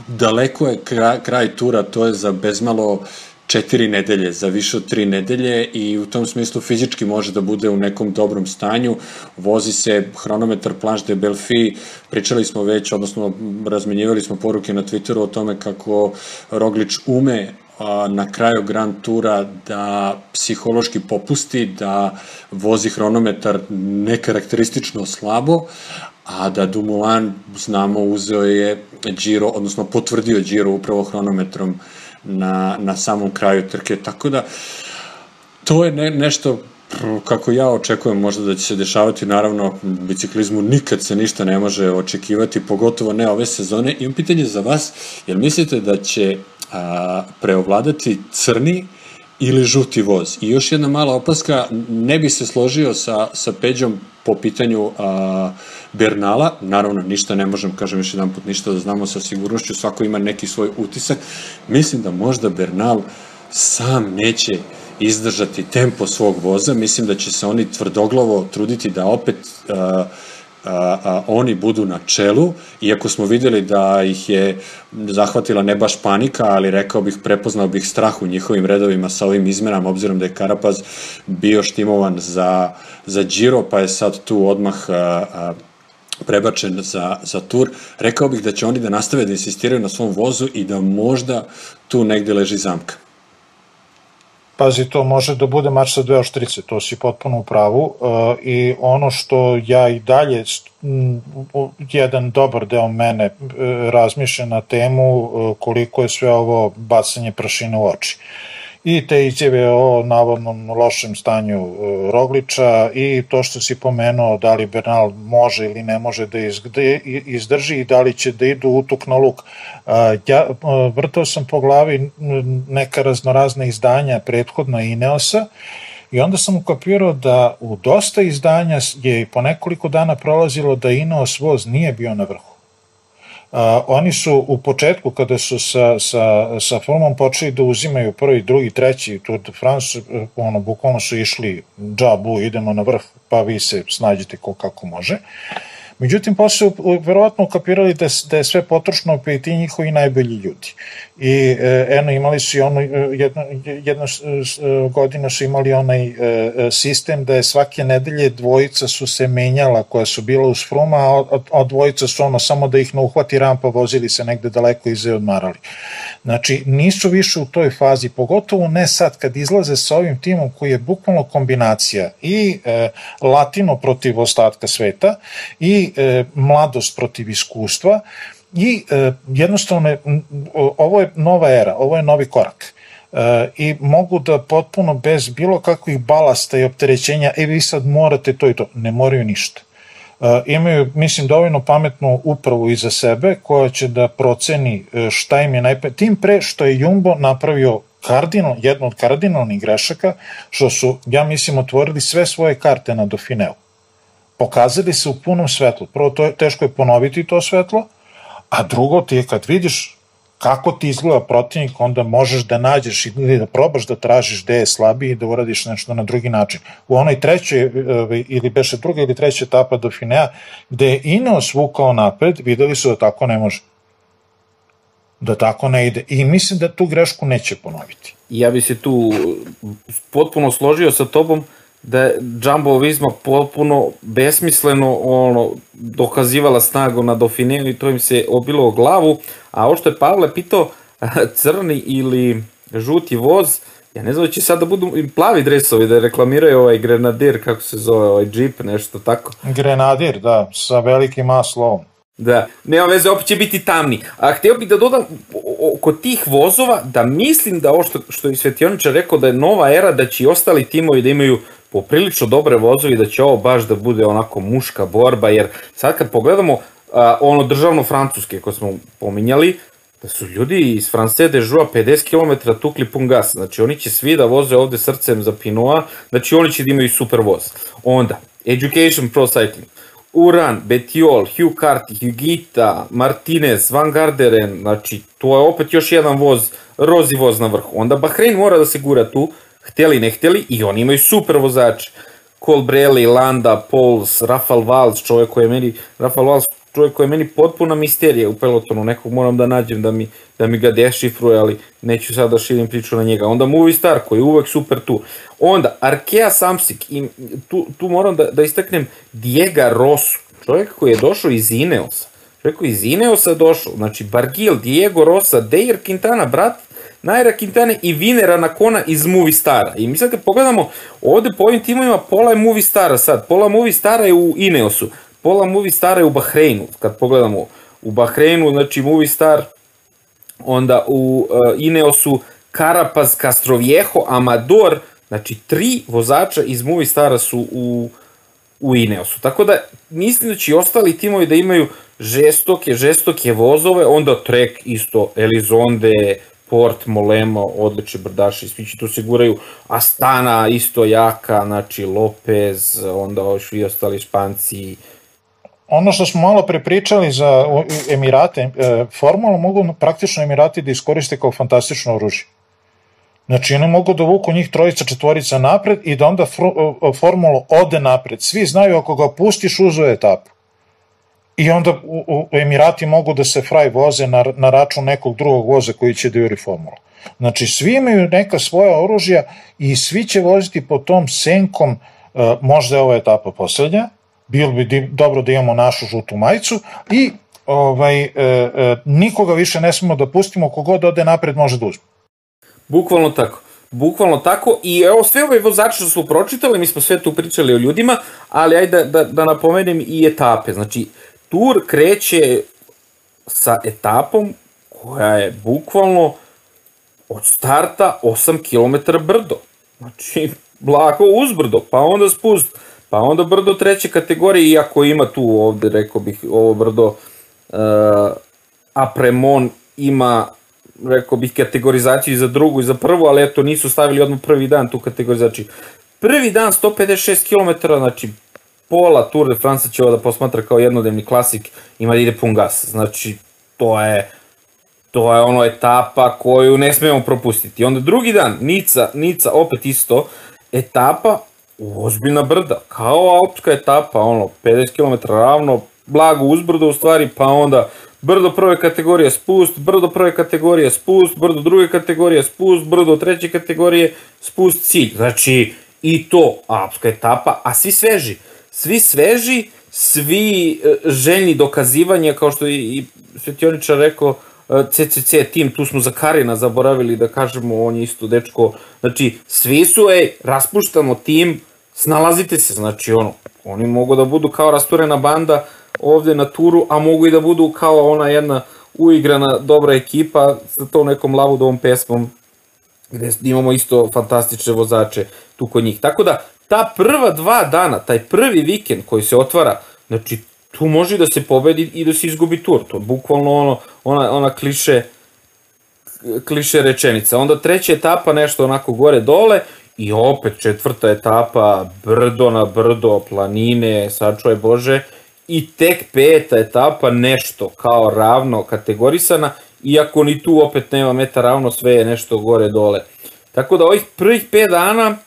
daleko je kraj, kraj tura, to je za bezmalo četiri nedelje, za više od tri nedelje i u tom smislu fizički može da bude u nekom dobrom stanju. Vozi se hronometar Planche de Belfi, pričali smo već, odnosno razmenjivali smo poruke na Twitteru o tome kako Roglič ume na kraju Grand Tura da psihološki popusti, da vozi hronometar nekarakteristično slabo, a da Dumoulin, znamo, uzeo je Giro, odnosno potvrdio Giro upravo hronometrom uh, na, na samom kraju trke, tako da to je ne, nešto kako ja očekujem možda da će se dešavati, naravno biciklizmu nikad se ništa ne može očekivati, pogotovo ne ove sezone. Imam pitanje za vas, jel mislite da će a, preovladati crni ili žuti voz? I još jedna mala opaska, ne bi se složio sa, sa Peđom po pitanju a, Bernala, naravno ništa ne možem, kažem još jedan put, ništa da znamo sa sigurnošću, svako ima neki svoj utisak, mislim da možda Bernal sam neće izdržati tempo svog voza, mislim da će se oni tvrdoglavo truditi da opet uh, a, a, oni budu na čelu, iako smo videli da ih je zahvatila ne baš panika, ali rekao bih, prepoznao bih strah u njihovim redovima sa ovim izmenama, obzirom da je Karapaz bio štimovan za, za Giro, pa je sad tu odmah a, a, prebačen za, za tur, rekao bih da će oni da nastave da insistiraju na svom vozu i da možda tu negde leži zamka. Pazi, to može da bude mač sa dve oštrice, to si potpuno u pravu uh, i ono što ja i dalje, jedan dobar deo mene uh, razmišlja na temu uh, koliko je sve ovo bacanje prašine u oči. Uh, i te izjave o navodnom lošem stanju e, Rogliča i to što si pomenuo da li Bernal može ili ne može da izdrži i da li će da idu utuk na luk. Ja e, vrtao sam po glavi neka raznorazna izdanja prethodna Ineosa I onda sam ukapirao da u dosta izdanja je po nekoliko dana prolazilo da Ineos voz nije bio na vrhu. A, oni su u početku kada su sa, sa, sa formom počeli da uzimaju prvi, drugi, treći Tour de France, ono, bukvalno su išli džabu, idemo na vrh, pa vi se snađite ko kako može. Međutim, posle verovatno ukapirali da, da je sve potrošno pa i ti njihovi najbolji ljudi. I e, eno, imali su i ono, jedno, jedno godina su imali onaj e, e, sistem da je svake nedelje dvojica su se menjala koja su bila uz fruma, a, a dvojica su ono samo da ih ne uhvati rampa, vozili se negde daleko i se odmarali. Znači, nisu više u toj fazi, pogotovo ne sad kad izlaze sa ovim timom koji je bukvalno kombinacija i e, latino protiv ostatka sveta i e, mladost protiv iskustva i e, jednostavno ovo je nova era, ovo je novi korak. E, i mogu da potpuno bez bilo kakvih balasta i opterećenja, e vi sad morate to i to, ne moraju ništa. Imaju, mislim, dovoljno pametnu upravu iza sebe koja će da proceni šta im je najpe... Tim pre što je Jumbo napravio kardinal, jedno od kardinalnih grešaka, što su, ja mislim, otvorili sve svoje karte na Dauphineu. Pokazali se u punom svetlu. Prvo, to je, teško je ponoviti to svetlo, a drugo ti kad vidiš kako ti izgleda protivnik, onda možeš da nađeš ili da probaš da tražiš gde je slabiji i da uradiš nešto na drugi način. U onoj trećoj, e, ili beše druga ili treća etapa do Finea, gde je Ineos vukao napred, videli su da tako ne može. Da tako ne ide. I mislim da tu grešku neće ponoviti. Ja bi se tu potpuno složio sa tobom, da je Jumbo Visma potpuno besmisleno ono, dokazivala snagu na Dauphineu i to im se obilo o glavu, a ovo što je Pavle pitao, [laughs] crni ili žuti voz, ja ne znam da će sada da budu i plavi dresovi da reklamiraju ovaj Grenadir, kako se zove, ovaj Jeep, nešto tako. Grenadir, da, sa velikim maslovom. Da, nema veze, opet će biti tamni. A hteo bih da dodam kod tih vozova da mislim da ovo što, što je Svetioničar rekao da je nova era, da će i ostali timovi da imaju poprilično dobre vozovi da će ovo baš da bude onako muška borba, jer sad kad pogledamo a, ono državno francuske koje smo pominjali, da su ljudi iz France de Joua 50 km tukli pun gas, znači oni će svi da voze ovde srcem za Pinoa, znači oni će da imaju super voz. Onda, Education Pro Cycling, Uran, Betiol, Hugh Carty, Hugita, Martinez, Van Garderen, znači to je opet još jedan voz, rozi voz na vrhu. Onda Bahrein mora da se gura tu, hteli ne hteli, i oni imaju super vozače. Colbrelli, Landa, Pauls, Rafal Valls, čovjek koji je meni, Rafal Valls, čovjek koji je meni potpuna misterija u pelotonu, nekog moram da nađem da mi, da mi ga dešifruje, ali neću sad da širim priču na njega. Onda Movie Star koji je uvek super tu. Onda Arkea Samsik, i tu, tu moram da, da istaknem Diego Rosu, čovjek koji je došao iz Ineosa. Čovjek koji je iz Ineosa došao, znači Bargil, Diego Rosa, Deir Quintana, brat Naira Quintana i Vinera Nakona iz Movie Stara. I mi sad kad pogledamo, ovde po ovim timovima pola je Movie Stara sad, pola Movie Stara je u Ineosu, pola Movie Stara je u Bahreinu, kad pogledamo. U Bahreinu, znači Movie Star, onda u uh, Ineosu Carapaz, Castroviejo, Amador, znači tri vozača iz Movie Stara su u, u Ineosu. Tako da mislim da će i ostali timovi da imaju žestoke, žestoke vozove, onda Trek isto, Elizonde, Port, Molema, odlični brdaši, svi će tu siguraju, Astana isto jaka, znači Lopez, onda ovo svi ostali Španci. Ono što smo malo prepričali za Emirate, e, formulu mogu praktično Emirati da iskoriste kao fantastično oružje. Znači, oni mogu da vuku njih trojica, četvorica napred i da onda formulu ode napred. Svi znaju ako ga pustiš, uzu etapu i onda u, u Emirati mogu da se fraj voze na, na račun nekog drugog voza koji će da juri formulu. Znači, svi imaju neka svoja oružja i svi će voziti po tom senkom, uh, možda je ova etapa poslednja, bilo bi di, dobro da imamo našu žutu majicu i ovaj, e, e, nikoga više ne smemo da pustimo, kogod ode napred može da uzme. Bukvalno tako. Bukvalno tako i evo sve ove vozače što smo pročitali, mi smo sve tu pričali o ljudima, ali ajde da, da, da napomenem i etape. Znači, tur kreće sa etapom koja je bukvalno od starta 8 km brdo. Znači, blago uzbrdo, pa onda spust, pa onda brdo treće kategorije, iako ima tu ovde, rekao bih, ovo brdo uh, Apremon ima rekao bih kategorizaciju i za drugu i za prvu, ali eto nisu stavili odmah prvi dan tu kategorizaciju. Prvi dan 156 km, znači pola Tour de France će ovo da posmatra kao jednodnevni klasik, ima da ide pun gas. Znači, to je to je ono etapa koju ne smemo propustiti. Onda drugi dan, Nica, Nica opet isto, etapa ozbiljna brda, kao alpska etapa, ono, 50 km ravno, blago uzbrdo u stvari, pa onda brdo prve kategorije spust, brdo prve kategorije spust, brdo druge kategorije spust, brdo treće kategorije spust cilj. Znači, i to alpska etapa, a svi sveži svi sveži, svi e, željni dokazivanja, kao što je i Svetioničar rekao, CCC e, tim, tu smo za Karina zaboravili da kažemo, on je isto dečko, znači svi su, ej, raspuštamo tim, snalazite se, znači ono, oni mogu da budu kao rasturena banda ovde na turu, a mogu i da budu kao ona jedna uigrana dobra ekipa sa to nekom lavudovom pesmom gde imamo isto fantastične vozače tu kod njih. Tako da ta prva dva dana, taj prvi vikend koji se otvara Znači, tu može da se pobedi i da se izgubi tur. To je bukvalno ono, ona, ona kliše, kliše rečenica. Onda treća etapa nešto onako gore dole i opet četvrta etapa brdo na brdo, planine, sačuvaj Bože i tek peta etapa nešto kao ravno kategorisana iako ni tu opet nema meta ravno, sve je nešto gore dole. Tako da ovih prvih 5 dana,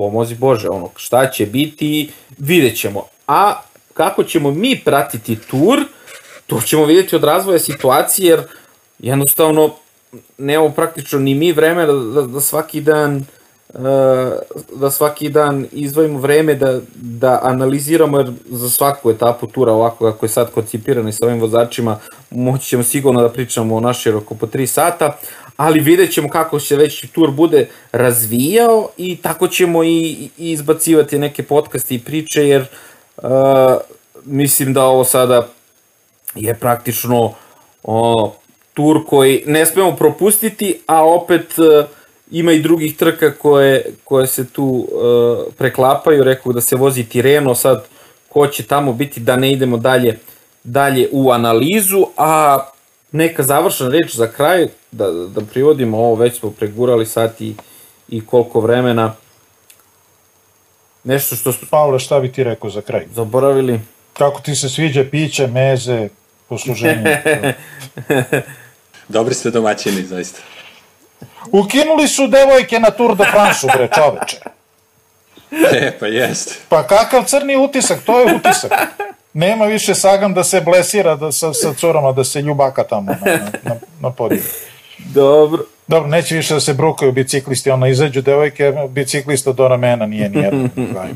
pomozi Bože, ono, šta će biti, vidjet ćemo. A kako ćemo mi pratiti tur, to ćemo vidjeti od razvoja situacije, jer jednostavno nemamo praktično ni mi vreme da, da, da svaki dan da svaki dan izdvojimo vreme da, da analiziramo, jer za svaku etapu tura ovako kako je sad koncipirano i sa ovim vozačima, moći ćemo sigurno da pričamo o našoj oko po 3 sata, ali vidjet ćemo kako se već tur bude razvijao i tako ćemo i, i izbacivati neke podcaste i priče, jer uh, mislim da ovo sada je praktično uh, tur koji ne smemo propustiti, a opet uh, ima i drugih trka koje, koje se tu uh, preklapaju, rekao da se vozi Tireno, sad ko će tamo biti da ne idemo dalje, dalje u analizu, a neka završena reč za kraj, da, da privodimo ovo, već smo pregurali sat i, i koliko vremena, nešto što smo... Pavle, šta bi ti rekao za kraj? Zaboravili. Kako ti se sviđa piće, meze, posluženje? [laughs] Dobri ste domaćini, zaista. Ukinuli su devojke na Tour de France, bre, čoveče. [laughs] E, pa jest. Pa kakav crni utisak, to je utisak. Nema više Sagan da se blesira da, sa, sa curama, da se ljubaka tamo na, na, na podiju. [laughs] Dobro. Dobro, neće više da se brukaju biciklisti, ono izađu devojke, biciklista do ramena nije nijedan. [laughs]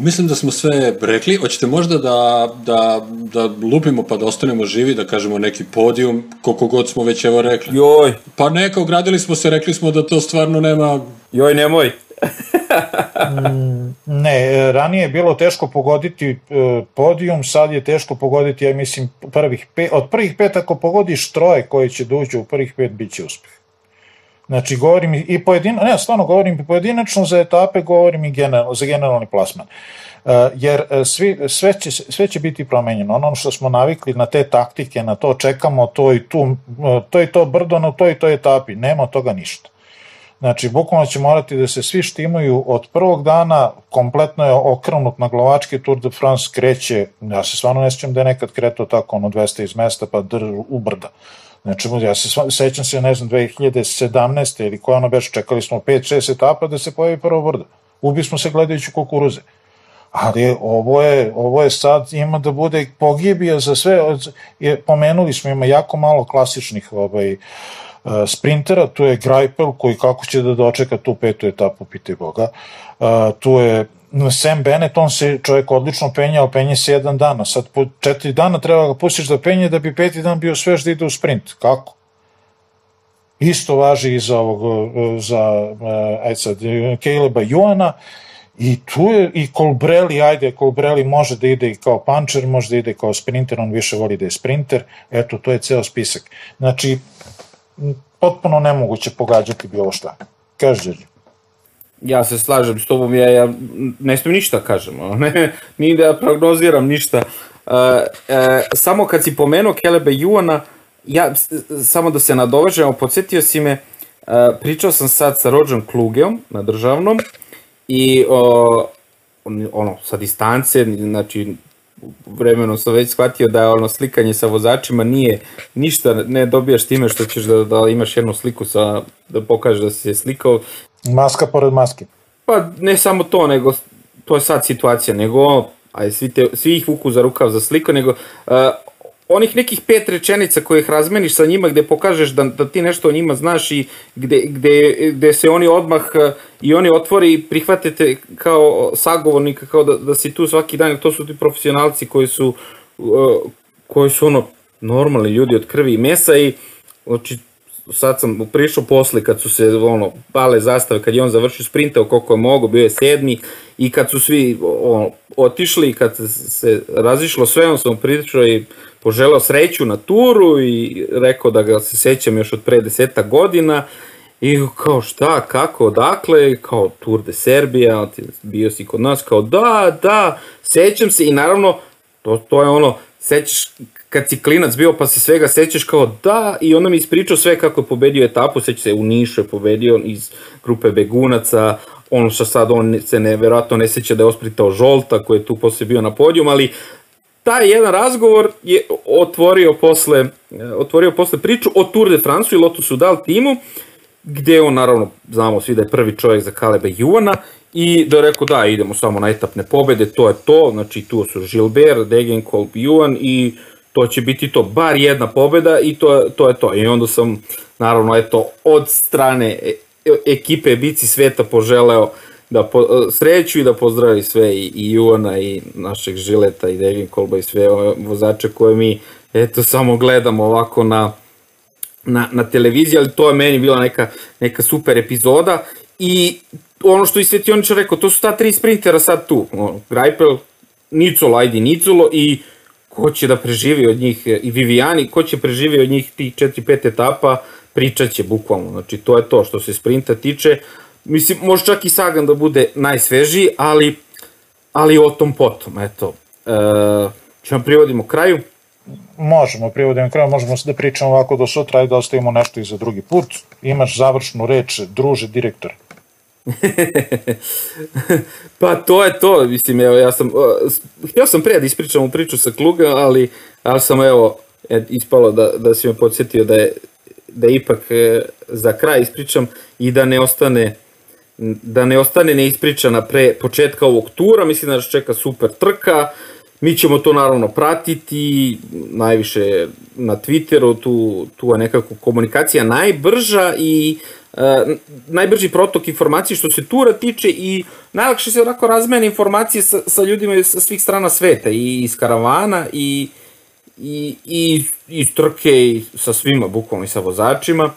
Mislim da smo sve rekli. Hoćete možda da, da, da lupimo pa da ostanemo živi, da kažemo neki podijum, koliko god smo već evo rekli. Joj. Pa neka, ogradili smo se, rekli smo da to stvarno nema... Joj, nemoj. Mm, ne, ranije je bilo teško pogoditi e, podijum, sad je teško pogoditi, ja mislim, prvih pet, od prvih pet ako pogodiš troje koji će dođu da u prvih pet, bit će uspeh. Znači, govorim i pojedinačno, ne, stvarno govorim i pojedinačno za etape, govorim i general, za generalni plasman. Uh, jer e, svi, sve, će, sve će biti promenjeno. Ono što smo navikli na te taktike, na to čekamo to i tu, e, to i to brdo na to i to etapi, nema toga ništa. Znači, bukvalno će morati da se svi štimaju od prvog dana, kompletno je okrenut na glavački Tour de France, kreće, ja se stvarno ne sjećam da je nekad kretao tako, ono 200 iz mesta, pa dr, u brda. Znači, ja se sećam se, ne znam, 2017. ili koja ono beš, čekali smo 5-6 etapa da se pojavi prvo brdo. Ubi smo se gledajući kukuruze. Ali ovo je, ovo je sad, ima da bude pogibija za sve, je, pomenuli smo, ima jako malo klasičnih ovaj, uh, sprintera, tu je Greipel koji kako će da dočeka tu petu etapu, pite Boga. Uh, tu je Sam Bennett, on se čovjek odlično penjao, penje se jedan dana. Sad po četiri dana treba ga pustiš da penje da bi peti dan bio svež da ide u sprint. Kako? Isto važi i za ovog, za, aj sad, Caleba Juana, I tu je i Colbrelli, ajde, Colbrelli može da ide i kao puncher, može da ide kao sprinter, on više voli da je sprinter, eto, to je ceo spisak. Znači, potpuno nemoguće pogađati bilo šta. Kaže. Ja se slažem s tobom, ja, ja ne smijem ništa kažem, ne, ni da prognoziram ništa. Uh, uh, samo kad si pomenuo Kelebe Juana, ja, samo da se nadovežemo, podsjetio si me, uh, pričao sam sad sa Rođom Klugeom na državnom i uh, ono, sa distance, znači vremenom sam već shvatio da ono slikanje sa vozačima nije ništa, ne dobijaš time što ćeš da, da imaš jednu sliku sa, da pokažeš da si se slikao, Maska pored maske. Pa ne samo to, nego to je sad situacija, nego aj svi, te, svi ih vuku za rukav za sliku, nego uh, onih nekih pet rečenica koje ih razmeniš sa njima gde pokažeš da, da ti nešto o njima znaš i gde, gde, gde se oni odmah uh, i oni otvori i prihvate te kao sagovornika, kao da, da si tu svaki dan, to su ti profesionalci koji su, uh, koji su ono normalni ljudi od krvi i mesa i znači sad sam prišao posle kad su se ono pale zastave, kad je on završio sprintao koliko je mogo, bio je sedmi i kad su svi ono, otišli i kad se razišlo sve, on sam pričao i poželao sreću na turu i rekao da ga se sećam još od pre deseta godina I kao šta, kako, odakle, kao Tour de Serbia, bio si kod nas, kao da, da, sećam se. I naravno, to, to je ono, sećaš kad si klinac bio pa se svega sećaš kao da i onda mi ispričao sve kako je pobedio etapu, seća se u Nišu je pobedio iz grupe begunaca, ono što sad on se neverovatno ne seća da je ospritao Žolta koji je tu posle bio na podijum, ali taj jedan razgovor je otvorio posle, otvorio posle priču o Tour de France i Lotus Sudal timu, gde on naravno, znamo svi da je prvi čovjek za Kaleba Juana i da je rekao da idemo samo na etapne pobede, to je to, znači tu su Gilbert, Degenkolb, Juan i to će biti to, bar jedna pobeda i to, to je to. I onda sam, naravno, eto, od strane e, ekipe Bici sveta poželeo da po, sreću i da pozdravi sve i, i Juana i našeg Žileta i Devin Kolba i sve ove vozače koje mi eto samo gledamo ovako na, na, na televiziji, ali to je meni bila neka, neka super epizoda i ono što i Svetioničar rekao, to su ta tri sprintera sad tu, Grajpel, Nicolo, ajdi Nicolo i ko će da preživi od njih, i Vivijani, ko će preživi od njih tih 4-5 etapa, pričat će bukvalno, znači to je to što se sprinta tiče, mislim, može čak i Sagan da bude najsvežiji, ali, ali o tom potom, eto, e, ćemo privodimo kraju. Možemo, privodimo kraju, možemo da pričamo ovako do sutra i da ostavimo nešto i za drugi put. Imaš završnu reč, druže direktor. Pa to je to, mislim, evo, ja sam, ja sam pre da ispričam u priču sa Kluga, ali, ali sam, evo, ispalo da, da si me podsjetio da je, da ipak e, za kraj ispričam i da ne ostane da ne ostane neispričana pre početka ovog tura, mislim da nas čeka super trka, mi ćemo to naravno pratiti, najviše na Twitteru, tu, tu je nekako komunikacija najbrža i uh, najbrži protok informacije što se tura tiče i najlakše se onako razmene informacije sa, sa ljudima sa svih strana sveta i iz karavana i, i, i iz trke i sa svima, bukvalno i sa vozačima.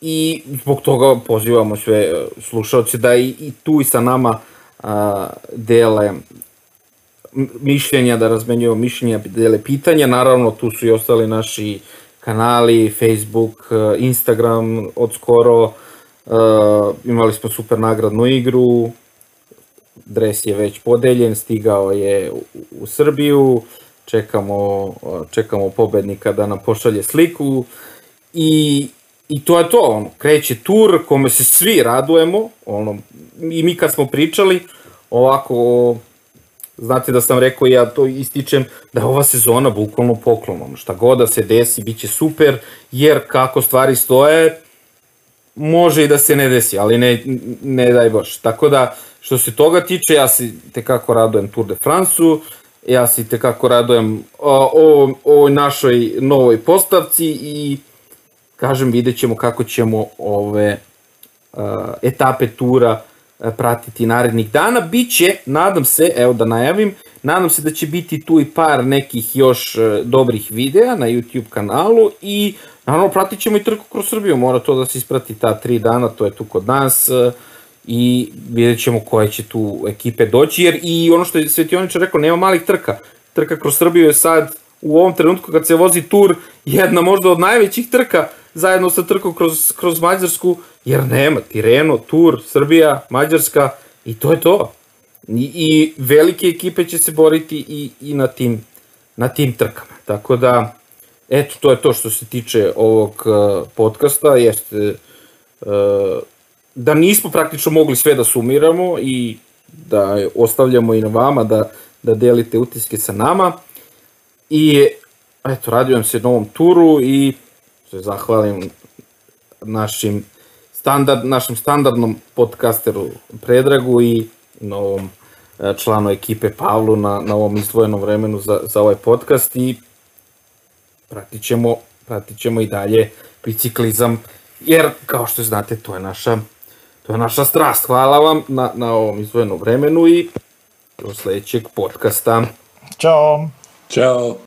I zbog toga pozivamo sve e, slušalce da i, i tu i sa nama a, dele mišljenja, da razmenjuju mišljenja, dele pitanja, naravno tu su i ostali naši kanali, Facebook, e, Instagram od skoro, uh, imali smo super nagradnu igru, dres je već podeljen, stigao je u, Srbiju, čekamo, čekamo pobednika da nam pošalje sliku. I I to je to, ono, kreće tur kome se svi radujemo, ono, i mi kad smo pričali, ovako, znate da sam rekao, ja to ističem, da ova sezona bukvalno poklon, ono, šta god da se desi, bit će super, jer kako stvari stoje, može i da se ne desi, ali ne, ne daj boš. Tako da, što se toga tiče, ja se tekako radujem Tour de France-u, ja se tekako radujem o, o, o našoj novoj postavci i kažem, vidjet ćemo kako ćemo ove uh, etape tura pratiti narednih dana. Biće, nadam se, evo da najavim, nadam se da će biti tu i par nekih još uh, dobrih videa na YouTube kanalu i naravno pratit ćemo i trku kroz Srbiju, mora to da se isprati ta tri dana, to je tu kod nas uh, i vidjet ćemo koje će tu ekipe doći, jer i ono što je Svetioničar rekao, nema malih trka. Trka kroz Srbiju je sad u ovom trenutku kad se vozi tur jedna možda od najvećih trka zajedno sa trkom kroz, kroz Mađarsku, jer nema Tireno, Tur, Srbija, Mađarska i to je to. I, i velike ekipe će se boriti i, i na, tim, na tim trkama. Tako da, eto, to je to što se tiče ovog uh, podcasta, jeste uh, da nismo praktično mogli sve da sumiramo i da ostavljamo i na vama da, da delite utiske sa nama. I eto, radujem se novom turu i se zahvalim našim standard, našem standardnom podcasteru Predragu i novom e, članu ekipe Pavlu na, na ovom izdvojenom vremenu za, za ovaj podcast i pratit ćemo, pratit ćemo i dalje biciklizam, jer kao što znate to je naša to je naša strast. Hvala vam na, na ovom izdvojenom vremenu i do sledećeg podcasta. Ćao! Ćao!